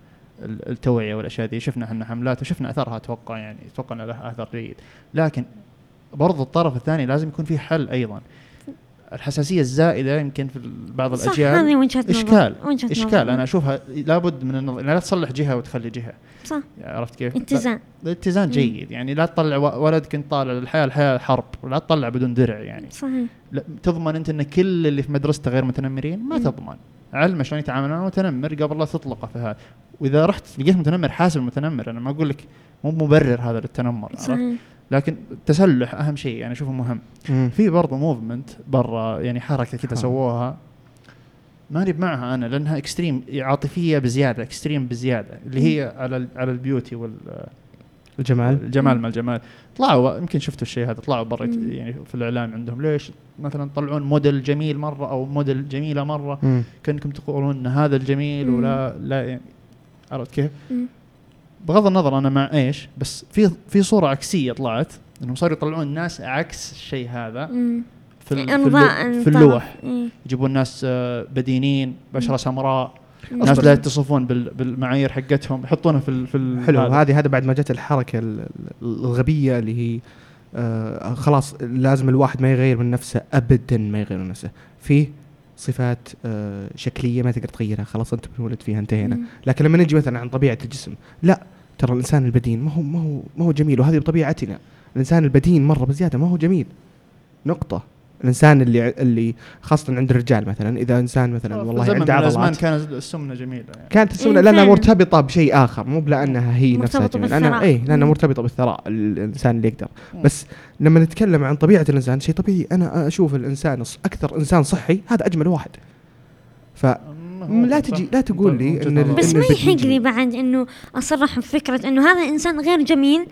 S3: ال- التوعية والأشياء دي شفنا إحنا حملات وشفنا أثرها أتوقع يعني أتوقع لها أثر جيد. لكن برضو الطرف الثاني لازم يكون في حل أيضا. الحساسية الزائدة يمكن في بعض
S4: صح
S3: الأجيال
S4: هذه وجهة نظر
S3: إشكال
S4: وجهة
S3: إشكال.
S4: نظر.
S3: أنا أشوفها لابد من النظر لا تصلح جهة وتخلي جهة.
S4: صح.
S3: عرفت كيف؟
S4: اتزان.
S3: لا- الاتزان. جيد. يعني لا تطلع ولدك انت طالع للحياة الحياة حرب. ولا تطلع بدون درع يعني.
S4: صحيح.
S3: تضمن أنت أن كل اللي في مدرسته غير متنمرين؟ ما
S4: مم.
S3: تضمن. علمه شلون يتعامل؟ مع المتنمر قبل لا تطلقه في هذا. وإذا رحت لقيت متنمر حاسب المتنمر. أنا ما أقول لك مو مبرر هذا للتنمر عرفت؟ لكن التسلح أهم شيء أنا اشوفه مهم. في برضه movement برا يعني حركة كذا
S2: ها.
S3: سووها ماني معها أنا لأنها extreme عاطفية بزيادة extreme بزيادة اللي هي على ال- على ال beauty وال
S2: الجمال
S3: الجمال. مع الجمال طلعوا يمكن شفتوا الشيء هذا طلعوا برا. يعني في الإعلام عندهم ليش مثلا طلعون موديل جميل مرة أو موديل جميلة
S2: مرة.
S3: كأنكم تقولون إن هذا الجميل. ولا لا يعني عرفت كيف؟ بغض النظر أنا مع إيش بس في في صورة عكسية طلعت إنهم صاروا يطلعون ناس عكس الشيء هذا
S4: مم.
S3: في في, اللو في. اللوح
S4: إيه.
S3: يجيبون ناس آه، بدينين
S4: بشرة.
S3: سمراء
S4: مم.
S3: ناس
S2: أصلاً-
S3: لا يتصفون بال- بالمعايير حقتهم يحطونها في ال- في ال-
S2: حلو. هذه هذا بعد ما جت الحركة ال- ال- الغبية اللي هي آه خلاص لازم الواحد ما يغير من نفسه ابدا ما يغير من نفسه في صفات آه، شكلية ما تقدر تغيرها خلاص أنت بنولد فيها انتهينا.
S4: مم.
S2: لكن لما نجي مثلا عن طبيعة الجسم لا ترى الإنسان البدين ما هو ما هو ما هو جميل وهذه بطبيعتنا. الإنسان البدين مرة بزيادة ما هو جميل. نقطة. الإنسان اللي اللي خاصة عند الرجال مثلا إذا إنسان مثلا والله عنده عضلات
S3: كانت السمنة جميلة يعني
S2: كانت السمنة
S4: إيه لأنها.
S2: مرتبطة بشيء آخر مو بلأنها هي نفسها
S4: مرتبطة
S2: جميلة لأنها
S4: بالثراء.
S2: اي
S4: لأنها.
S2: مرتبطة بالثراء الإنسان اللي يقدر
S3: مم.
S2: بس لما نتكلم عن طبيعة الإنسان شيء طبيعي أنا أشوف الإنسان أكثر إنسان صحي هذا أجمل واحد ف لا. تجي لا تقول لي إن
S4: بس ما يحق لي. بعد إنه أصرح بفكرة إنه هذا إنسان غير جميل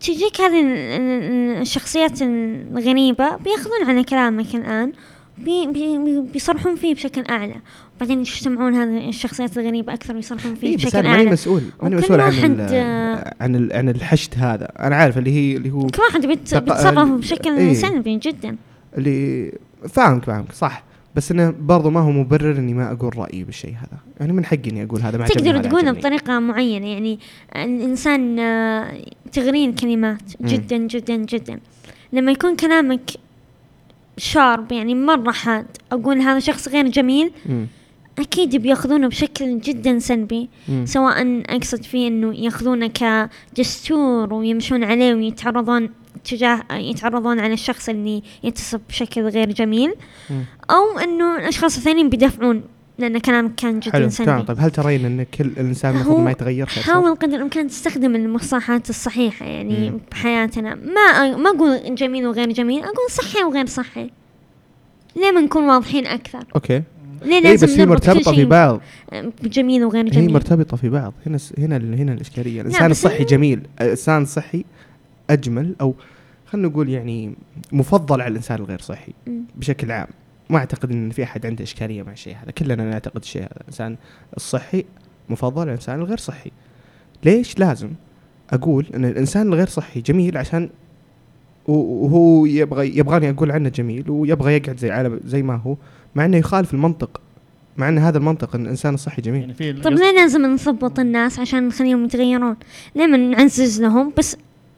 S4: تجيك هذه ال- ال- الشخصيات الغريبة بياخذون على كلامك الآن بي بي بي- بيصرحون فيه بشكل أعلى. وبعدين يجتمعون هذه الشخصيات الغريبة أكثر ويصرحون فيه
S2: إيه
S4: بشكل
S2: أنا ماني
S4: أعلى.
S2: مسؤول. ماني مسؤول عن
S4: آه،
S2: عن عن الحشد هذا. أنا عارف اللي هي اللي هو
S4: كل واحد بيتصرف بشكل
S2: إيه.
S4: سلبي جدا.
S2: اللي فاهمك فاهمك صح. بس إنه برضو ما هو مبرر إني ما أقول رأيي بالشيء هذا يعني من حقي إني أقول هذا ما
S4: تقدر تقولها
S2: عجبني.
S4: بطريقة معينة يعني الإنسان آه، تغرين كلمات. جدا جدا جدا لما يكون كلامك شارب يعني مرة حاد أقول هذا شخص غير جميل
S2: مم.
S4: أكيد بيأخذونه بشكل جدا سلبي
S2: مم.
S4: سواء أقصد فيه إنه يأخذونه كدستور ويمشون عليه ويتعرضون تجاه يتعرضون على الشخص اللي يتصف بشكل غير جميل
S2: مم.
S4: أو إنه الأشخاص الثانيين بيدافعون لأن كلامك كان جدا
S2: حلو
S4: سلبي
S2: طيب هل ترين إن كل الإنسان المفروض ما يتغير
S4: حاول قدر الإمكان تستخدم المصطلحات الصحيحة يعني
S2: مم.
S4: بحياتنا. ما ما أقول جميل وغير جميل أقول صحي وغير صحي ليه ما نكون واضحين أكثر؟
S2: أوكي.
S4: ليه
S2: اي
S4: لازم
S2: بس هي مرتبطة في بعض.
S4: بجميل وغير
S2: هي
S4: جميل.
S2: مرتبطة في بعض. هنا س- هنا ال- هنا الإشكالية.
S4: الإنسان
S2: الصحي جميل. الإنسان الصحي أجمل أو خلينا نقول يعني مفضل على الإنسان الغير صحي. بشكل عام. ما أعتقد إن في أحد عنده إشكالية مع الشيء هذا. كلنا نعتقد الشيء هذا. الإنسان الصحي مفضل على الإنسان الغير صحي. ليش لازم أقول إن الإنسان الغير صحي جميل عشان وهو يبغى يبغاني أقول عنه جميل ويبغى يقعد زي عالم زي ما هو مع إنه يخالف المنطق مع إن هذا المنطق إن الإنسان الصحي جميل.
S3: يعني في
S4: طب ليه لازم نثبط الناس عشان نخليهم يتغيرون؟ ليه ما نعزز لهم؟ بس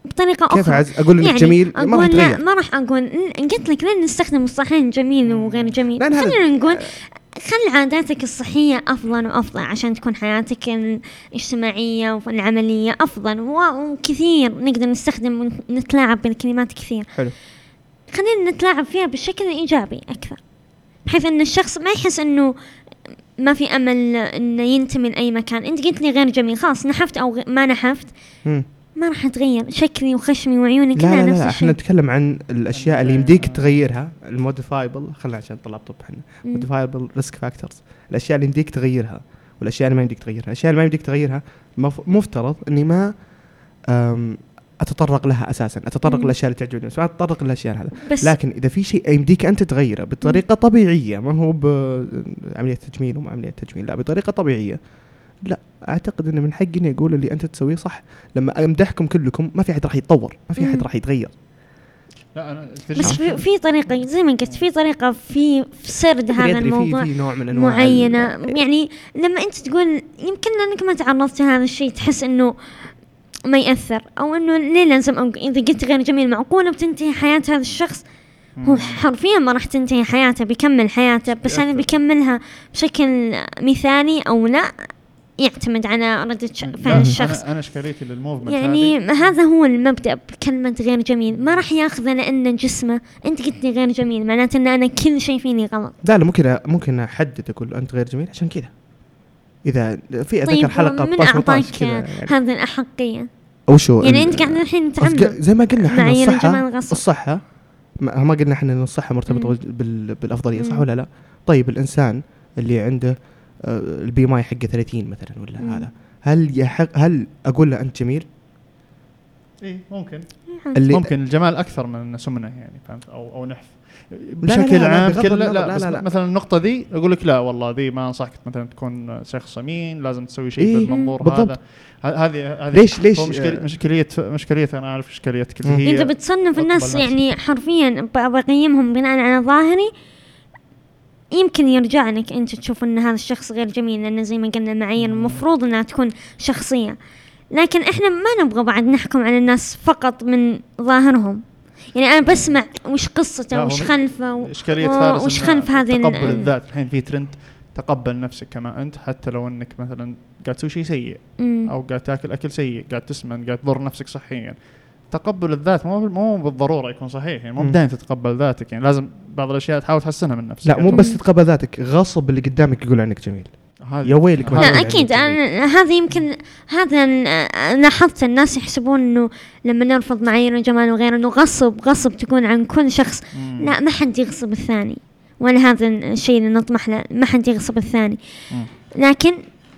S4: بطريقة
S2: كيف
S4: أخرى.
S2: أعز أقول إنك
S4: يعني
S2: جميل ما راح
S4: لا ما راح أقول. قلت لك لين نستخدم مصطلحين جميل وغير جميل. خلينا نقول خل عاداتك الصحية أفضل وأفضل عشان تكون حياتك الاجتماعية والعملية أفضل. وكثير نقدر نستخدم ونتلاعب بالكلمات كثير.
S2: حلو.
S4: خلينا نتلاعب فيها بالشكل الإيجابي أكثر بحيث أن الشخص ما يحس أنه ما في أمل أنه ينتمي لأي مكان. أنت قلت لي غير جميل خلاص نحفت أو ما نحفت.
S2: مم.
S4: ما راح تغير شكلي وخشمي وعيوني
S2: لا
S4: كلها
S2: لا
S4: نفس
S2: لا
S4: إحنا
S2: نتكلم عن الأشياء اللي يمديك تغيرها الموديفايبل خلنا عشان طلاب طب
S4: إحنا.
S2: modifiable risk factors الأشياء اللي يمديك تغيرها والأشياء اللي ما يمديك تغيرها. الأشياء اللي ما يمديك تغيرها مف- مفترض إني ما أتطرق لها أساسا.
S4: أتطرق.
S2: للأشياء اللي تعجبني. بس ما أتطرق للأشياء هذا.
S4: بس
S2: لكن إذا في شيء يمديك أنت تغيره بطريقة طبيعية ما هو بعمليه تجميل وما عملية تجميل لا بطريقة طبيعية لا. أعتقد انه من حقي إني أقول اللي أنت تسويه صح. لما أمدحكم كلكم ما في أحد راح يتطور ما في
S4: أحد.
S2: راح يتغير.
S3: لا أنا
S4: بس في, في طريقة زي ما قلت في طريقة في في سرد هذا
S2: أدري في-
S4: الموضوع
S2: في نوع من أنواع
S4: معينة.
S2: ال-
S4: يعني لما أنت تقول يمكن لانك ما تعرضت لهذا الشيء تحس إنه ما يأثر أو إنه ليه لازم أو إذا قلت غير جميل معقولة بتنتهي حياة هذا الشخص؟ هو حرفيا ما راح تنتهي حياته بيكمل حياته بس هل
S3: يأثر.
S4: بيكملها بشكل مثالي أو لا. يعتمد على ردة فعل الشخص.
S3: أنا أنا اشكاليتي للموفمنت
S4: يعني
S3: هذه.
S4: هذا هو المبدأ بكلمة غير جميل. ما راح ياخذه لأن جسمه أنت قلت لي غير جميل معناته أن أنا كل شيء فيني غلط.
S2: لا لا ممكن ممكن أحدد أقول أنت غير جميل؟ عشان كذا. إذا في اتذكر
S4: طيب
S2: حلقة
S4: من أعطاك
S2: يعني.
S4: هذه الأحقية؟
S2: أو شو
S4: يعني أنت قاعد الحين تعمم
S2: زي ما قلنا إحنا
S4: معايير
S2: الصحه
S4: الجمال غصب.
S2: الصحه ما قلنا إحنا إن الصحة مرتبطة
S4: مم.
S2: بال- بالأفضلية صح. ولا لا؟ طيب الإنسان اللي عنده ال BMI حقه 30 مثلا ولا
S4: مم.
S2: هذا هل يحق هل أقول له أنت جميل؟
S3: اي ممكن
S2: اللي
S3: ممكن الجمال أكثر من سمنة يعني فهمت أو أو نحف بشكل
S2: لا، لا،
S3: عام لا,
S2: لا، لا، لا.
S3: مثلا النقطة ذي أقول لك لا والله ذي ما أنصحك مثلا تكون شخص I mean لازم تسوي شيء
S2: إيه،
S3: بالمنظور
S2: بالضبط.
S3: هذا هذه هذه
S2: ليش- ليش، آه،
S3: مشكلية مشكلية أنا أعرف مشكليتك
S2: مم.
S3: اللي هي
S4: إذا بتصنف الناس. يعني حرفيا ب- بقيمهم بناء على ظاهري يمكن يرجع لك أنت تشوف أن هذا الشخص غير جميل لأن زي ما قلنا المعايير المفروض أنها تكون شخصية. لكن إحنا ما نبغى بعد نحكم على الناس فقط من ظاهرهم. يعني أنا بسمع وش قصته وش خلفه و- وش خلف هذه
S3: تقبل الذات. الحين في ترند تقبل نفسك كما أنت حتى لو إنك مثلا قاعد تسوي شيء سيء. أو قاعد تاكل أكل سيء قاعد تسمن قاعد تضر نفسك صحيا. تقبل الذات مو مو بالضرورة يكون صحيح يعني مو. دائما تتقبل ذاتك يعني لازم بعض الأشياء تحاول تحسنها من نفسك
S2: لا مو بس تتقبل ذاتك غصب اللي قدامك يقول عنك جميل يا ويلك
S4: لا
S2: أكيد.
S4: أنا هذا يمكن هذا لاحظت الناس يحسبون إنه لما نرفض معايير الجمال وغيره إنه غصب غصب تكون عن كل شخص
S3: مم.
S4: لا ما حد يغصب الثاني ولا هذا الشيء اللي نطمح له ما حد يغصب الثاني
S3: مم.
S4: لكن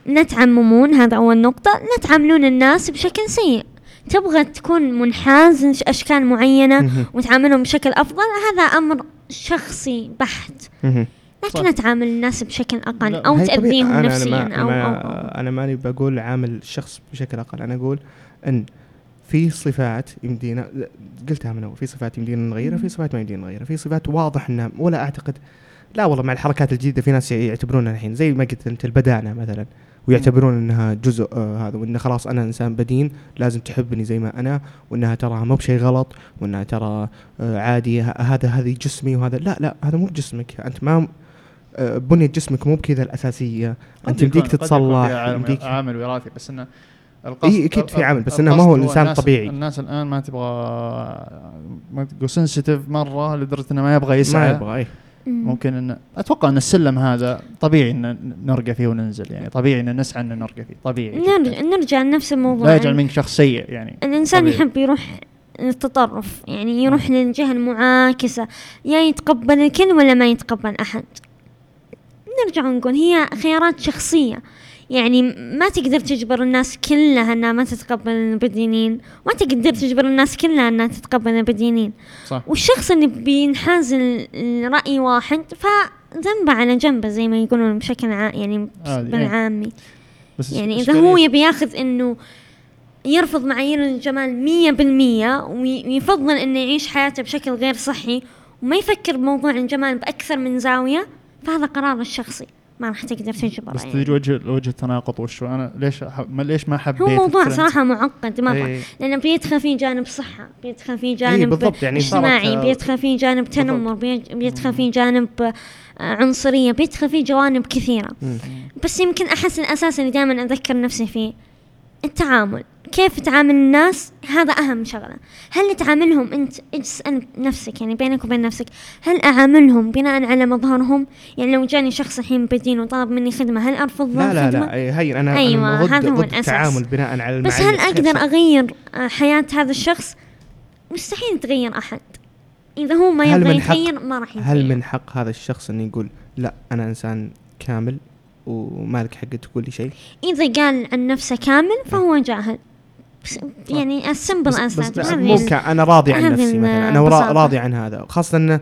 S4: لا تعممون هذا أول نقطة لا تعاملون الناس بشكل سيء تبغى تكون منحاز لأشكال معينة
S2: مهم.
S4: وتعاملهم بشكل أفضل هذا أمر شخصي بحت. لكن تعامل الناس بشكل أقل
S3: لا،
S4: أو
S2: هي طبيعي.
S4: تأذيهم
S2: أنا-
S4: نفسيا
S2: أنا ما
S4: أو,
S2: ما
S4: أو, أو.
S2: أنا ماني بقول عامل الشخص بشكل أقل أنا أقول إن في صفات يمدينا قلتها من أول في صفات يمدينا نغيرها في صفات ما يمدينا نغيرها في صفات واضح إنها ولا اعتقد لا والله مع الحركات الجديدة في ناس يعتبرونها الحين زي ما قلت أنت البدانة مثلا ويعتبرون إنها جزء آه هذا وانه خلاص أنا إنسان بدين لازم تحبني زي ما أنا وإنها ترى مو بشيء غلط وإنها ترى آه عادي هذا هذه جسمي وهذا لا لا هذا مو بجسمك أنت ما آه، بنية جسمك مو بكذا الأساسية
S3: أنت
S2: يمديك تتصلح يمديك
S3: عامل وراثي بس إنه
S2: إيه، أكيد في عامل، بس إنه ما هو
S3: القصد
S2: الإنسان
S3: الناس-
S2: الطبيعي.
S3: الناس الآن ما تبغى ما تقول سنسيتيف مرة لدرجة إنه ما يبغى
S2: ما
S3: يسعى
S2: يبغى إيه
S4: مم.
S3: ممكن ان أتوقع إن السلم هذا طبيعي إن نرقى فيه وننزل يعني طبيعي إن نسعى إن نرقى فيه طبيعي جداً.
S4: نرجع نرجع لنفس الموضوع.
S3: لا يجعل
S4: يعني
S3: منك شخص سيء يعني
S4: الإنسان
S3: طبيعي.
S4: يحب يروح للتطرف يعني يروح للجهة المعاكسة يا يتقبل الكل ولا ما يتقبل أحد. نرجع ونقول هي خيارات شخصية. يعني ما تقدر تجبر الناس كلها إنها ما تتقبل البدينين وما تقدر تجبر الناس كلها إنها تتقبل البدينين
S3: صح.
S4: والشخص اللي بينحاز لرأي واحد فذنبه على جنبه زي ما يقولون بشكل عام يعني
S3: إيه.
S4: بالعامي
S3: بس
S4: يعني
S3: إشكالية-
S4: هو يبي ياخذ إنه يرفض معايير الجمال مية بالمية وي- ويفضل إنه يعيش حياته بشكل غير صحي وما يفكر بموضوع الجمال بأكثر من زاوية فهذا قراره الشخصي. ما راح تقدر تجبره
S3: بس
S4: يعني.
S3: تجي وجه وجه التناقض وشو أنا ليش ما ليش ما حبيت
S4: هو موضوع؟ صراحة معقد مرة
S2: إيه.
S4: لأنه بيدخل فيه جانب صحة بيدخل فيه جانب
S2: بالضبط يعني
S4: اجتماعي بيدخل فيه جانب تنمر بيدخل فيه جانب آه، عنصرية بيدخل فيه جوانب كثيرة
S2: مم.
S4: بس يمكن أحس الأساس اللي دائما أذكر نفسي فيه التعامل. كيف تعامل الناس؟ هذا أهم شغلة. هل تعاملهم أنت اسأل نفسك يعني بينك وبين نفسك هل أعاملهم بناء على مظهرهم؟ يعني لو جاني شخص الحين بدين وطلب مني خدمة هل أرفض
S2: لا لا؟ لا هي أنا
S4: أيوة،
S2: أنا ضد
S4: هذا هو
S2: ضد. التعامل بناء على
S4: بس هل أقدر أغير آه، حياة هذا الشخص؟ مستحيل تغير أحد. إذا هو ما يبغى يتغير ما راح يتغير.
S2: هل من حق هذا الشخص إنه يقول لا أنا إنسان كامل ومالك حق تقول لي شيء.
S4: إذا قال عن نفسه كامل فهو جاهل. بس يعني السمبل
S2: مو كا- أنا راضي عن نفسي مثلا. أنا
S4: البساطة.
S2: راضي عن هذا. خاصة انه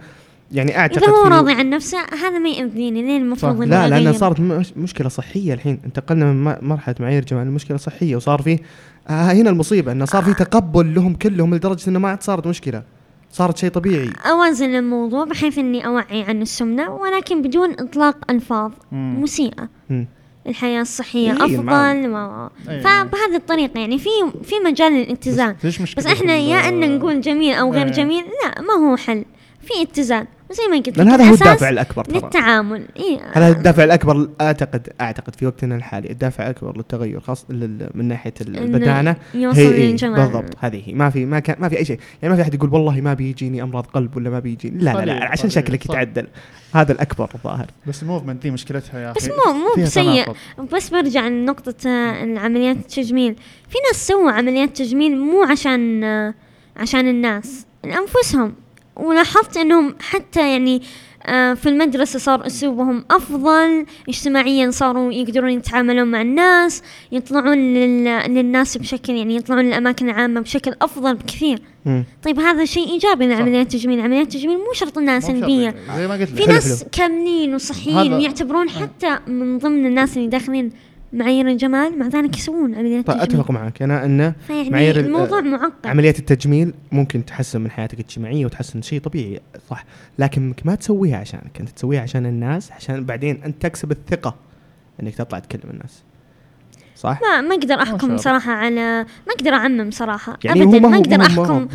S2: يعني أعتقد
S4: إذا هو راضي عن نفسه هذا ما يأذيني. ليه المفروض
S2: لا
S4: أغير؟
S2: صارت مش مشكلة صحية الحين. انتقلنا من مرحلة معايير جمال. لمشكله صحية وصار فيه آه هنا المصيبة انه صار في تقبل لهم كلهم لدرجة انه ما عاد صارت مشكلة. صارت شيء طبيعي
S4: أوازن الموضوع بحيث إني أوعي عن السمنة ولكن بدون إطلاق ألفاظ
S3: مم.
S4: مسيئة
S2: مم.
S4: الحياة الصحية
S2: إيه،
S4: أفضل
S2: ما-
S4: و...
S3: أيوة.
S4: فبهذه الطريقة يعني في في مجال للاتزان
S3: بس
S4: بس إحنا يا إن نقول جميل أو غير
S3: إيه.
S4: جميل لا ما هو حل في اتزان وزي ما قلت
S2: لأن
S4: لك
S2: هذا هو الدافع الأكبر ترى.
S4: للتعامل. إيه.
S2: هذا الدافع الأكبر أعتقد أعتقد في وقتنا الحالي الدافع الأكبر للتغير خاص لل- من
S4: ناحية
S2: البدانة.
S4: يوصل
S2: هي إيه بالضبط هذه. هي ما في ما كان ما في أي شيء. يعني ما في أحد يقول والله ما بيجيني أمراض قلب ولا ما بيجيني. لا لا لا عشان شكلك. يتعدل. هذا الأكبر الظاهر.
S3: بس الموفمنت دي مشكلتها يا أخي.
S4: بس مو مو بسيء. بس برجع لنقطة آه، العمليات التجميل. في ناس سووا عمليات تجميل مو عشان عشان الناس لأنفسهم ولاحظت إنهم حتى يعني آه، في المدرسة صار أسلوبهم أفضل اجتماعيا صاروا يقدرون يتعاملون مع الناس يطلعون لل- للناس بشكل يعني يطلعون للأماكن العامة بشكل أفضل بكثير.
S2: مم.
S4: طيب هذا شيء إيجابي لعمليات التجميل عمليات التجميل مو شرط
S3: شرط
S4: سلبية
S3: يعني.
S4: في ناس كاملين وصحيين ويعتبرون حتى من ضمن الناس اللي داخلين معايير الجمال مع ذلك يسوون عمليات
S2: طيب
S4: تجميل
S2: أتفق معك. أنا انه
S4: فيعني
S2: معايير ال-
S4: الموضوع معقد.
S2: عمليات التجميل ممكن تحسن من حياتك الاجتماعية وتحسن شيء طبيعي صح. لكنك ما تسويها عشانك. أنت تسويها عشان الناس عشان بعدين أنت تكسب الثقة إنك تطلع تكلم الناس. صح؟
S4: ما ما
S3: أقدر أحكم.
S4: صراحة على ما أقدر أعمم صراحة.
S2: يعني
S4: ابدا
S2: ما أقدر
S4: أحكم.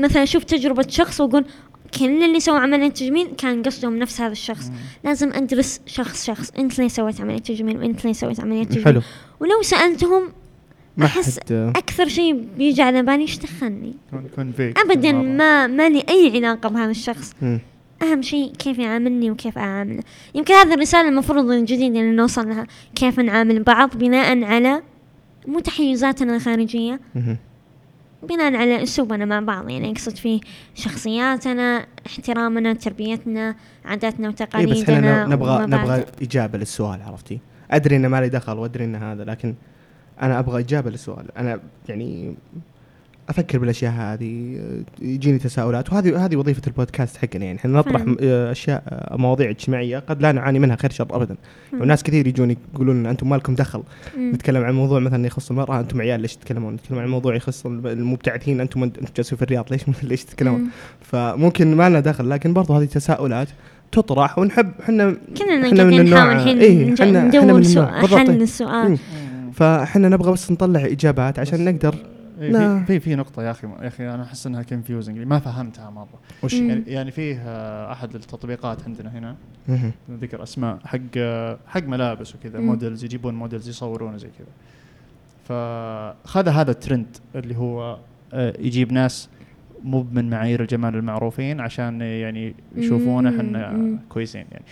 S4: مثلا أشوف تجربة شخص وأقول كل اللي سووا عملية تجميل كان قصدهم نفس هذا الشخص. لازم أدرس شخص شخص. أنت ليه سويت عملية تجميل وأنت ليه سويت عملية تجميل
S2: حلو.
S4: ولو أحس
S2: حد
S4: أكثر شيء بيجي على بالي إيش دخلني؟ ابدا ما ما لي أي علاقة بهذا الشخص.
S2: مم.
S4: أهم شيء كيف يعاملني وكيف أعامله. يمكن هذه الرسالة المفروض الجديده اللي نوصل لها. كيف نعامل بعض بناء على مو تحيزاتنا الخارجيه. بناء على أسلوبنا مع بعض يعني أقصد فيه شخصياتنا احترامنا تربيتنا عاداتنا وتقاليدنا
S2: بس إحنا نبغى. نبغى إجابة للسؤال عرفتي؟ أدري إنه ما لي دخل وأدري إنه هذا لكن أنا أبغى إجابة للسؤال أنا يعني أفكر بالأشياء هذه يجيني تساؤلات وهذه هذه وظيفة البودكاست حقنا يعني إحنا نطرح أشياء مواضيع اجتماعية قد لا نعاني منها خير شر ابدا. وناس كثير يجون يقولون إن أنتم ما لكم دخل
S4: مم.
S2: نتكلم عن موضوع مثلا يخص المرأة أنتم عيال ليش تتكلمون نتكلم عن موضوع يخص المبتعثين أنتم أنتم جالسين في الرياض ليش ليش تتكلمون
S4: مم.
S2: فممكن ما لنا دخل لكن برضو هذه تساؤلات تطرح ونحب إحنا كلنا
S4: قاعدين
S2: النوع-
S4: نحاول الحين
S2: إيه،
S4: ندور
S2: النوع.
S4: سؤ-
S2: بالضبط.
S4: حل
S2: مم.
S4: للسؤال
S2: فإحنا نبغى بس نطلع إجابات عشان نقدر
S3: إيه،. في في في نقطة يا أخي يا أخي أنا أحس إنها كونفيوزنج ما فهمتها مرة
S2: وش
S4: مم.
S3: يعني يعني فيه آه، أحد التطبيقات عندنا هنا ذكر أسماء حق آه، حق ملابس وكذا. models يجيبون models يصورون زي كذا فخذ هذا الترند اللي هو آه، يجيب ناس مو من معايير الجمال المعروفين عشان يعني يشوفونا.
S4: إحنا.
S3: كويسين يعني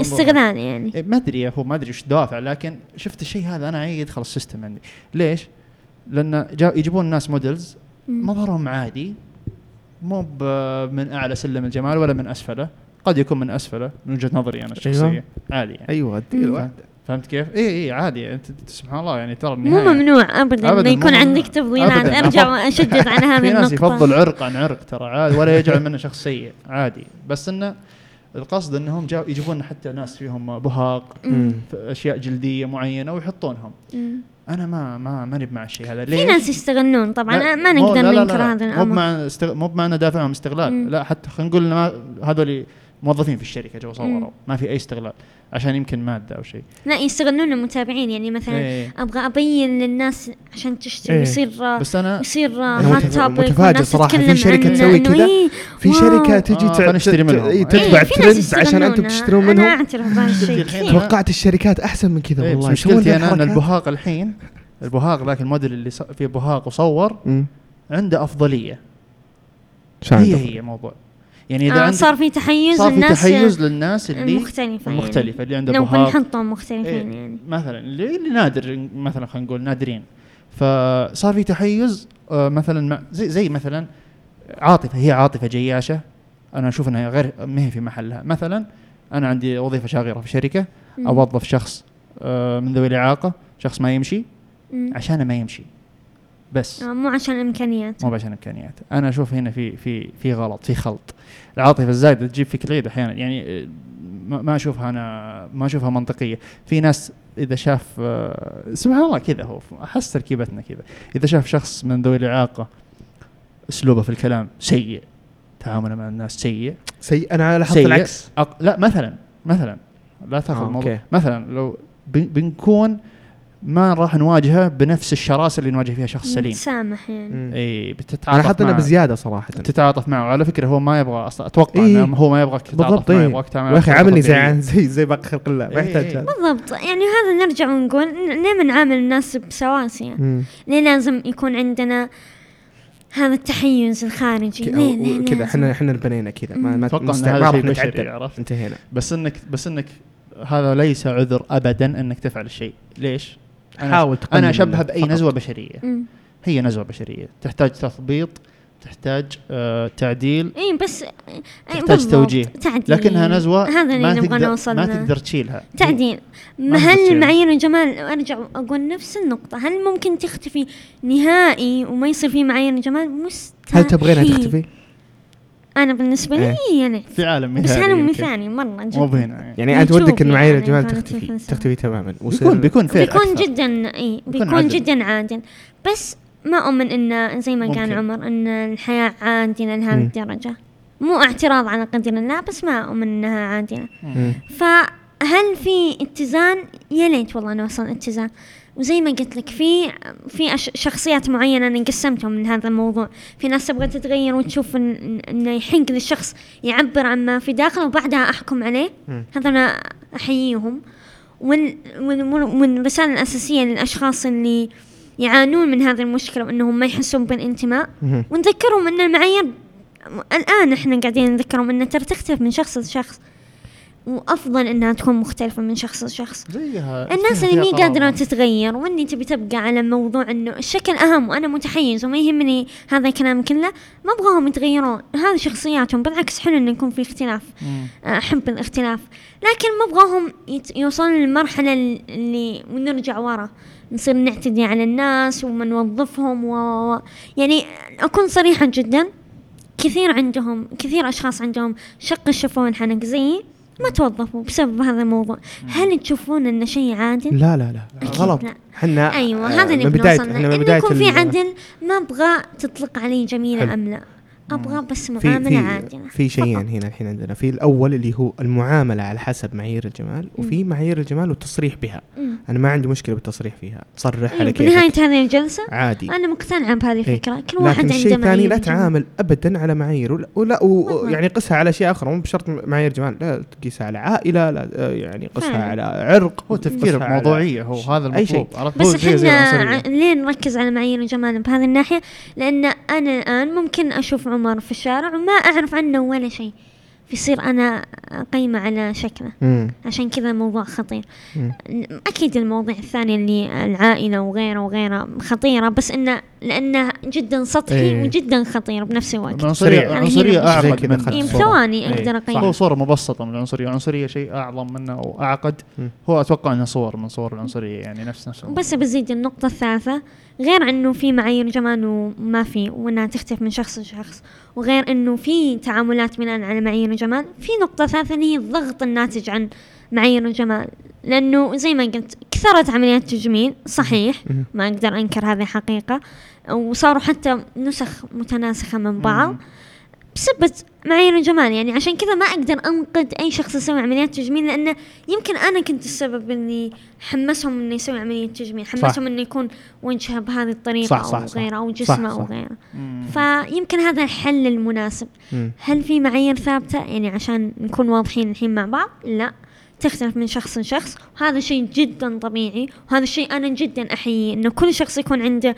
S4: استغلال يعني
S3: إيه، ما أدري هو ما أدري إيش الدوافع لكن شفت الشيء هذا أنا يدخل ال system عندي ليش؟ لأن جا يجيبون ناس
S4: models.
S3: مظهرهم عادي مو ب- من أعلى سلم الجمال ولا من أسفله قد يكون من أسفله من وجهة نظري أنا الشخصية
S2: أيوة.
S3: عادي يعني
S2: أيوه ادي
S4: مم.
S2: الواحد
S3: فهمت كيف؟ إي إي عادي أنت أنت سبحان الله يعني ترى
S4: مو
S3: النهاية
S4: ممنوع ابدا
S3: أبداً
S4: انه يكون
S3: مو
S4: عندك. تفضيلات
S3: أبداً. أرجع
S4: واشدد على هذه
S3: في ناس
S4: النقطه
S3: يفضل عرق عن عرق ترى عادي ولا يجعل منه شخص سيء عادي بس إنه القصد إنهم جا يجيبون حتى ناس فيهم بهاق. في أشياء جلدية معينة ويحطونهم
S4: مم.
S3: أنا ما ما ماني بمع الشيء هذا
S4: في
S3: ليش؟
S4: ناس يستغلون طبعا
S3: لا،
S4: ما
S3: مو-
S4: نقدر
S3: لا- لا-
S4: ننكر هذا
S3: مو
S4: الامر
S3: بمعنى استغ... مو بمعنى دافعهم استغلال
S4: مم.
S3: لا حتى خلينا نقول هذول موظفين في الشركة جو. صوروا ما في أي استغلال عشان يمكن مادة أو شيء
S4: لا يستغلون المتابعين يعني مثلا
S3: إيه.
S4: أبغى أبين للناس عشان تشتري
S2: إيه.
S4: يصير
S3: بس أنا
S4: يصير
S2: أنا
S4: هات توبيك
S2: متفاجئ صراحة، في
S4: عن
S2: تسوي كذا،
S4: إيه،
S2: في. شركة تجي
S3: آه، فنشتري منهم.
S2: إيه،
S3: إيه،
S2: تتبع ترند عشان
S4: أنتم.
S2: تشترون
S4: أنا
S2: منهم
S4: أعترف بهذا الشيء
S2: توقعت الشركات أحسن من كذا والله
S3: مشكلتي أنا
S2: إن.
S3: البهاق الحين البهاق ذاك الموديل اللي ص- فيه بهاق وصور. عنده
S2: أفضلية
S3: هي؟ هي موضوع يعني إذا
S4: آه صار في تحيز
S3: صار في تحيز للناس اللي
S4: المختلفة يعني.
S3: المختلفه اللي عنده
S4: لو
S3: بهاق
S4: بنحطهم مختلفين
S3: إيه،
S4: يعني
S3: مثلا اللي اللي نادر مثلا خلينا نقول نادرين فصار في تحيز آه، مثلا زي, زي مثلا عاطفة هي عاطفة جياشة أنا أشوف إنها غير ما هي في محلها مثلا أنا عندي وظيفة شاغره في
S4: شركة.
S3: أوظف شخص آه، من ذوي الإعاقة شخص ما يمشي. عشان ما يمشي بس.
S4: آه، مو عشان الإمكانيات.
S3: مو عشان امكانيات أنا أشوف هنا في في في غلط في خلط. العاطفة الزايدة تجيب فيك العيد أحيانا. يعني آه، ما ما أشوفها أنا ما أشوفها منطقية. في ناس إذا شاف آه، سبحان الله كذا هو أحس تركيبتنا كذا. إذا شاف شخص من ذوي الإعاقة أسلوبه في الكلام سيء تعامله مع الناس سيء.
S2: سيء. أنا لاحظت. العكس.
S3: أق... لا مثلا مثلا. لا تأخذ
S2: آه،
S3: الموضوع.
S2: أوكي.
S3: مثلا لو بن- بنكون ما راح نواجهه بنفس الشراسة اللي نواجه فيها شخص سليم
S4: سامح يعني.
S3: إي
S2: أنا
S3: بتتعاطف
S2: إنه
S3: معه.
S2: بزيادة صراحة
S3: تتعاطف معه على فكرة هو ما يبغى أصلا أتوقع
S2: إيه.
S3: إنه هو ما يبغاك تتعاطف معه
S2: إيه.
S3: يبغاك تعامل
S2: يا
S3: أخي
S2: عاملني زي
S3: طبيعية.
S2: زي زي باقي خلق الله ما يحتاج
S3: إيه.
S4: بالضبط يعني هذا نرجع ونقول ليه بنعامل الناس بسواسية
S2: مم.
S4: ليه لازم يكون عندنا هذا التحيز الخارجي
S2: كذا؟ إحنا إحنا اللي بنينا كذا ما ما
S3: أتوقع
S2: إن
S3: هذا
S2: ما انتهينا
S3: بس انك بس إنك هذا ليس عذر ابدا إنك تفعل الشيء ليش؟ أنا
S2: حاول تقلل
S3: أنا اشبهها بأي
S2: فقط.
S3: نزوة بشرية
S4: مم.
S3: هي نزوة بشرية تحتاج تثبيط تحتاج آه تعديل
S4: اي بس إيه
S3: تحتاج
S4: بالضبط.
S3: توجيه.
S4: تعديل
S3: لكنها نزوة
S4: هذا اللي
S3: ما
S4: نبغى
S3: تقدر
S4: نوصل
S3: ما. تقدر تشيلها
S4: تعديل
S3: ما
S4: هل معايير الجمال أرجع أقول نفس النقطة هل ممكن تختفي نهائي وما يصير في معايير الجمال مستحيل
S2: هل تبغينها تختفي؟
S4: أنا بالنسبة لي
S2: إيه.
S4: يعني
S3: في عالم
S4: بس
S3: مثالي
S4: هذا
S3: يمكن.
S4: مثالي مرة جدا
S3: مو بهنا يعني.
S2: يعني
S4: أنت
S2: ودك ان معايير
S4: يعني
S2: الجمال تختفي. تختفي تماما
S3: بيكون بيكون فير
S4: بيكون
S3: أكثر.
S4: جدا إي
S3: بيكون
S4: بيكون
S3: عادل.
S4: جدا عادل بس ما أؤمن إن زي ما قال
S3: ممكن.
S4: عمر إن الحياة عادلة لهذه
S2: مم.
S4: الدرجة مو اعتراض على قدر الله بس ما أؤمن إنها عادلة
S2: مم.
S4: فهل في اتزان يا ليت والله نوصل اتزان وزي ما قلت لك في في شخصيات معينة أنا قسمتهم من هذا الموضوع. في ناس تبغى تتغير وتشوف إن- إنه يحق للشخص يعبر عن ما في داخله وبعدها أحكم عليه. هذا أنا أحييهم. وال- وال- والرسالة الأساسية للأشخاص اللي يعانون من هذه المشكلة وأنهم ما يحسون بالانتماء. ونذكرهم أن المعايير الآن إحنا قاعدين نذكرهم أنها ترى تختلف من شخص لشخص. وأفضل أنها تكون مختلفة من شخص لشخص.
S3: زيها.
S4: الناس اللي مي قادرة
S3: قرار.
S4: تتغير وإني تبي تبقى على موضوع إنه الشكل أهم وأنا متحيز وما يهمني هذا الكلام كله ما أبغاهم يتغيرون. هذه شخصياتهم بالعكس حلو انه يكون في اختلاف.
S3: مم.
S4: أحب الاختلاف. لكن ما أبغاهم يت- يوصلون للمرحلة اللي ونرجع ورا. نصير نعتدي على الناس وما نوظفهم و... يعني أكون صريحة جدا. كثير عندهم كثير أشخاص عندهم شق الشفون حنك زيي. ما توظفوا بسبب هذا الموضوع. هل تشوفون انه شيء عادل؟
S2: لا لا لا. غلط. إحنا
S4: أيوه
S2: آه،
S4: هذا اللي
S2: بداية
S4: بنوصل إحنا
S2: من بداية
S4: يكون في عدل ما أبغى تطلق علي جميله. أم لا. أبغى بس معامله
S2: في
S4: عادله
S2: في شيئين. هنا الحين عندنا. في الأول اللي هو المعاملة على حسب معايير الجمال وفي معايير الجمال والتصريح بها.
S4: مم.
S2: أنا ما عندي مشكلة بالتصريح فيها. تصرح على
S4: بنهايه
S2: كيفك
S4: هذه الجلسة؟
S2: عادي.
S4: أنا مقتنعة بهذه
S2: إيه.
S4: الفكرة. كل واحد
S2: لكن
S4: عنده
S2: الشيء الثاني لا. تعامل ابدا على معايير. ولا, ولا. يعني قسها على أشياء آخرى. مو بشرط معايير جمال. لا تقيسها على عائلة لا آه، يعني قسها
S4: فعلا.
S2: على عرق.
S3: هو تفكير
S2: قسها على-
S3: بموضوعيه هو هذا
S2: أي شيء.
S3: المطلوب عرفت؟
S4: بس إحنا ليه نركز على معايير الجمال بهذه الناحية؟ لأن أنا الآن ممكن أشوف عمر في الشارع وما أعرف عنه ولا شيء فيصير أنا اقيمه على شكله
S2: مم.
S4: عشان كذا الموضوع خطير
S2: مم.
S4: أكيد المواضيع الثانية اللي العائلة وغيره وغيره خطيرة بس انه لأنه جدا سطحي
S2: إيه.
S4: وجدا خطير بنفس الوقت
S3: العنصرية
S2: سريع.
S3: العنصرية
S4: يعني
S2: كذا
S3: من
S2: خلاص.
S4: إيه،
S2: صورة.
S4: ثواني
S2: إيه.
S4: أقدر
S2: صح.
S3: هو صورة مبسطة من العنصرية العنصرية شيء أعظم منه أو أعقد
S2: مم.
S3: هو أتوقع أنه صور من صور العنصرية يعني نفس نفس
S4: بس بزيد النقطة الثالثة غير إنه في معايير جمال وما في وإنها تختلف من شخص لشخص. وغير إنه في تعاملات بناء على معايير الجمال في نقطة ثالثة اللي هي الضغط الناتج عن معايير الجمال لأنه زي ما قلت كثرت عمليات التجميل صحيح. ما أقدر أنكر هذه حقيقة. وصاروا حتى نسخ متناسخة من بعض.
S3: مم.
S4: بسبة معايير الجمال يعني عشان كذا ما أقدر انقد أي شخص يسوي عمليات تجميل لأنه يمكن أنا كنت السبب اني حمسهم إنه يسوي عملية تجميل حمسهم إنه يكون وجهه بهذه الطريقة
S2: صح،
S4: أو
S2: صح، صح.
S4: غيره
S2: أو
S4: جسمه. أو غيره. فيمكن هذا الحل المناسب
S2: مم.
S4: هل في معايير ثابتة يعني عشان نكون واضحين الحين مع بعض لا تختلف من شخص لشخص وهذا شيء جدا طبيعي وهذا الشيء أنا جدا أحييه إنه كل شخص يكون عنده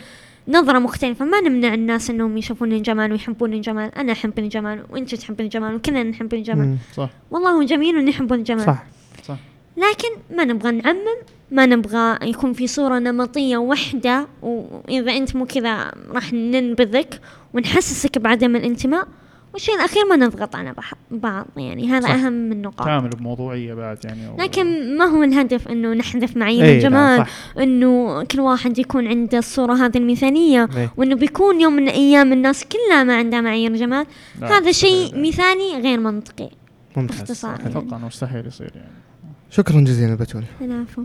S4: نظرة مختلفة. ما نمنع الناس إنهم يشوفون الجمال ويحبون الجمال. أنا أحب الجمال وأنت تحب الجمال وكلنا نحب الجمال.
S3: صح.
S4: والله هو جميل ونحب الجمال.
S2: صح.
S3: صح.
S4: لكن ما نبغى نعمم ما نبغى يكون في صورة نمطية واحدة وإذا أنت مو كذا راح ننبذك ونحسسك بعدم الانتماء. والشيء الأخير ما نضغط على بعض يعني هذا
S2: صح.
S4: أهم النقاط
S3: تعامل بموضوعية بعد يعني و-
S4: لكن ما هو الهدف إنه نحذف معايير
S2: لا،
S4: الجمال. إنه كل واحد يكون عنده الصورة هذه المثالية
S2: إيه.
S4: وإنه بيكون يوم من الأيام الناس كلها ما عندها معايير جمال هذا شيء
S3: مستحيل.
S4: مثالي غير منطقي
S2: ممتاز
S4: باختصار.
S3: أتوقع أنه مستحيل يصير يعني
S2: شكرا جزيلا بتول
S4: العفو.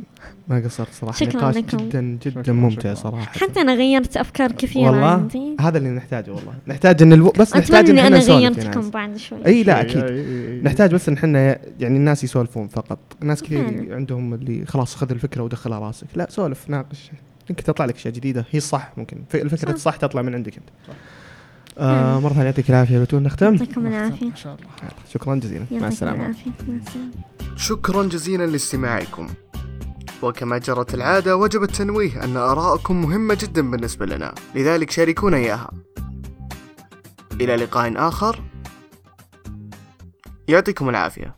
S2: ما قصرت صراحة.
S4: شكراً
S2: نقاش
S4: لكم.
S2: جدا جدا
S3: شكراً،
S2: ممتع
S3: شكراً.
S2: صراحة.
S4: حتى أنا غيرت أفكار كثيرة
S2: والله؟
S4: عندي.
S2: هذا اللي نحتاجه والله. نحتاج إن ألو... بس نحتاج إن أنا
S4: غيرتكم
S2: ناس.
S4: بعد شوي.
S2: إي لا
S3: أكيد.
S2: نحتاج بس إن إحنا يعني الناس يسولفون فقط. ناس كثير. عندهم اللي خلاص خذ الفكرة ودخلها راسك. لا سولف ناقش. يمكن تطلع لك أشياء جديدة. هي الصح ممكن. الفكرة
S4: صح.
S2: الصح تطلع من عندك أنت.
S3: صح.
S2: آه. مرة ثانية يعطيك العافية. بتول نختم؟
S4: يعطيكم العافية.
S3: ما شاء الله.
S2: شكرا جزيلا. مع السلامة.
S4: العافية. مع السلامة.
S1: شكرا جزيلا لاستماعكم. وكما جرت العادة وجب التنويه أن آراءكم مهمة جدا بالنسبة لنا. لذلك شاركونا إياها. إلى لقاء آخر. يعطيكم العافية.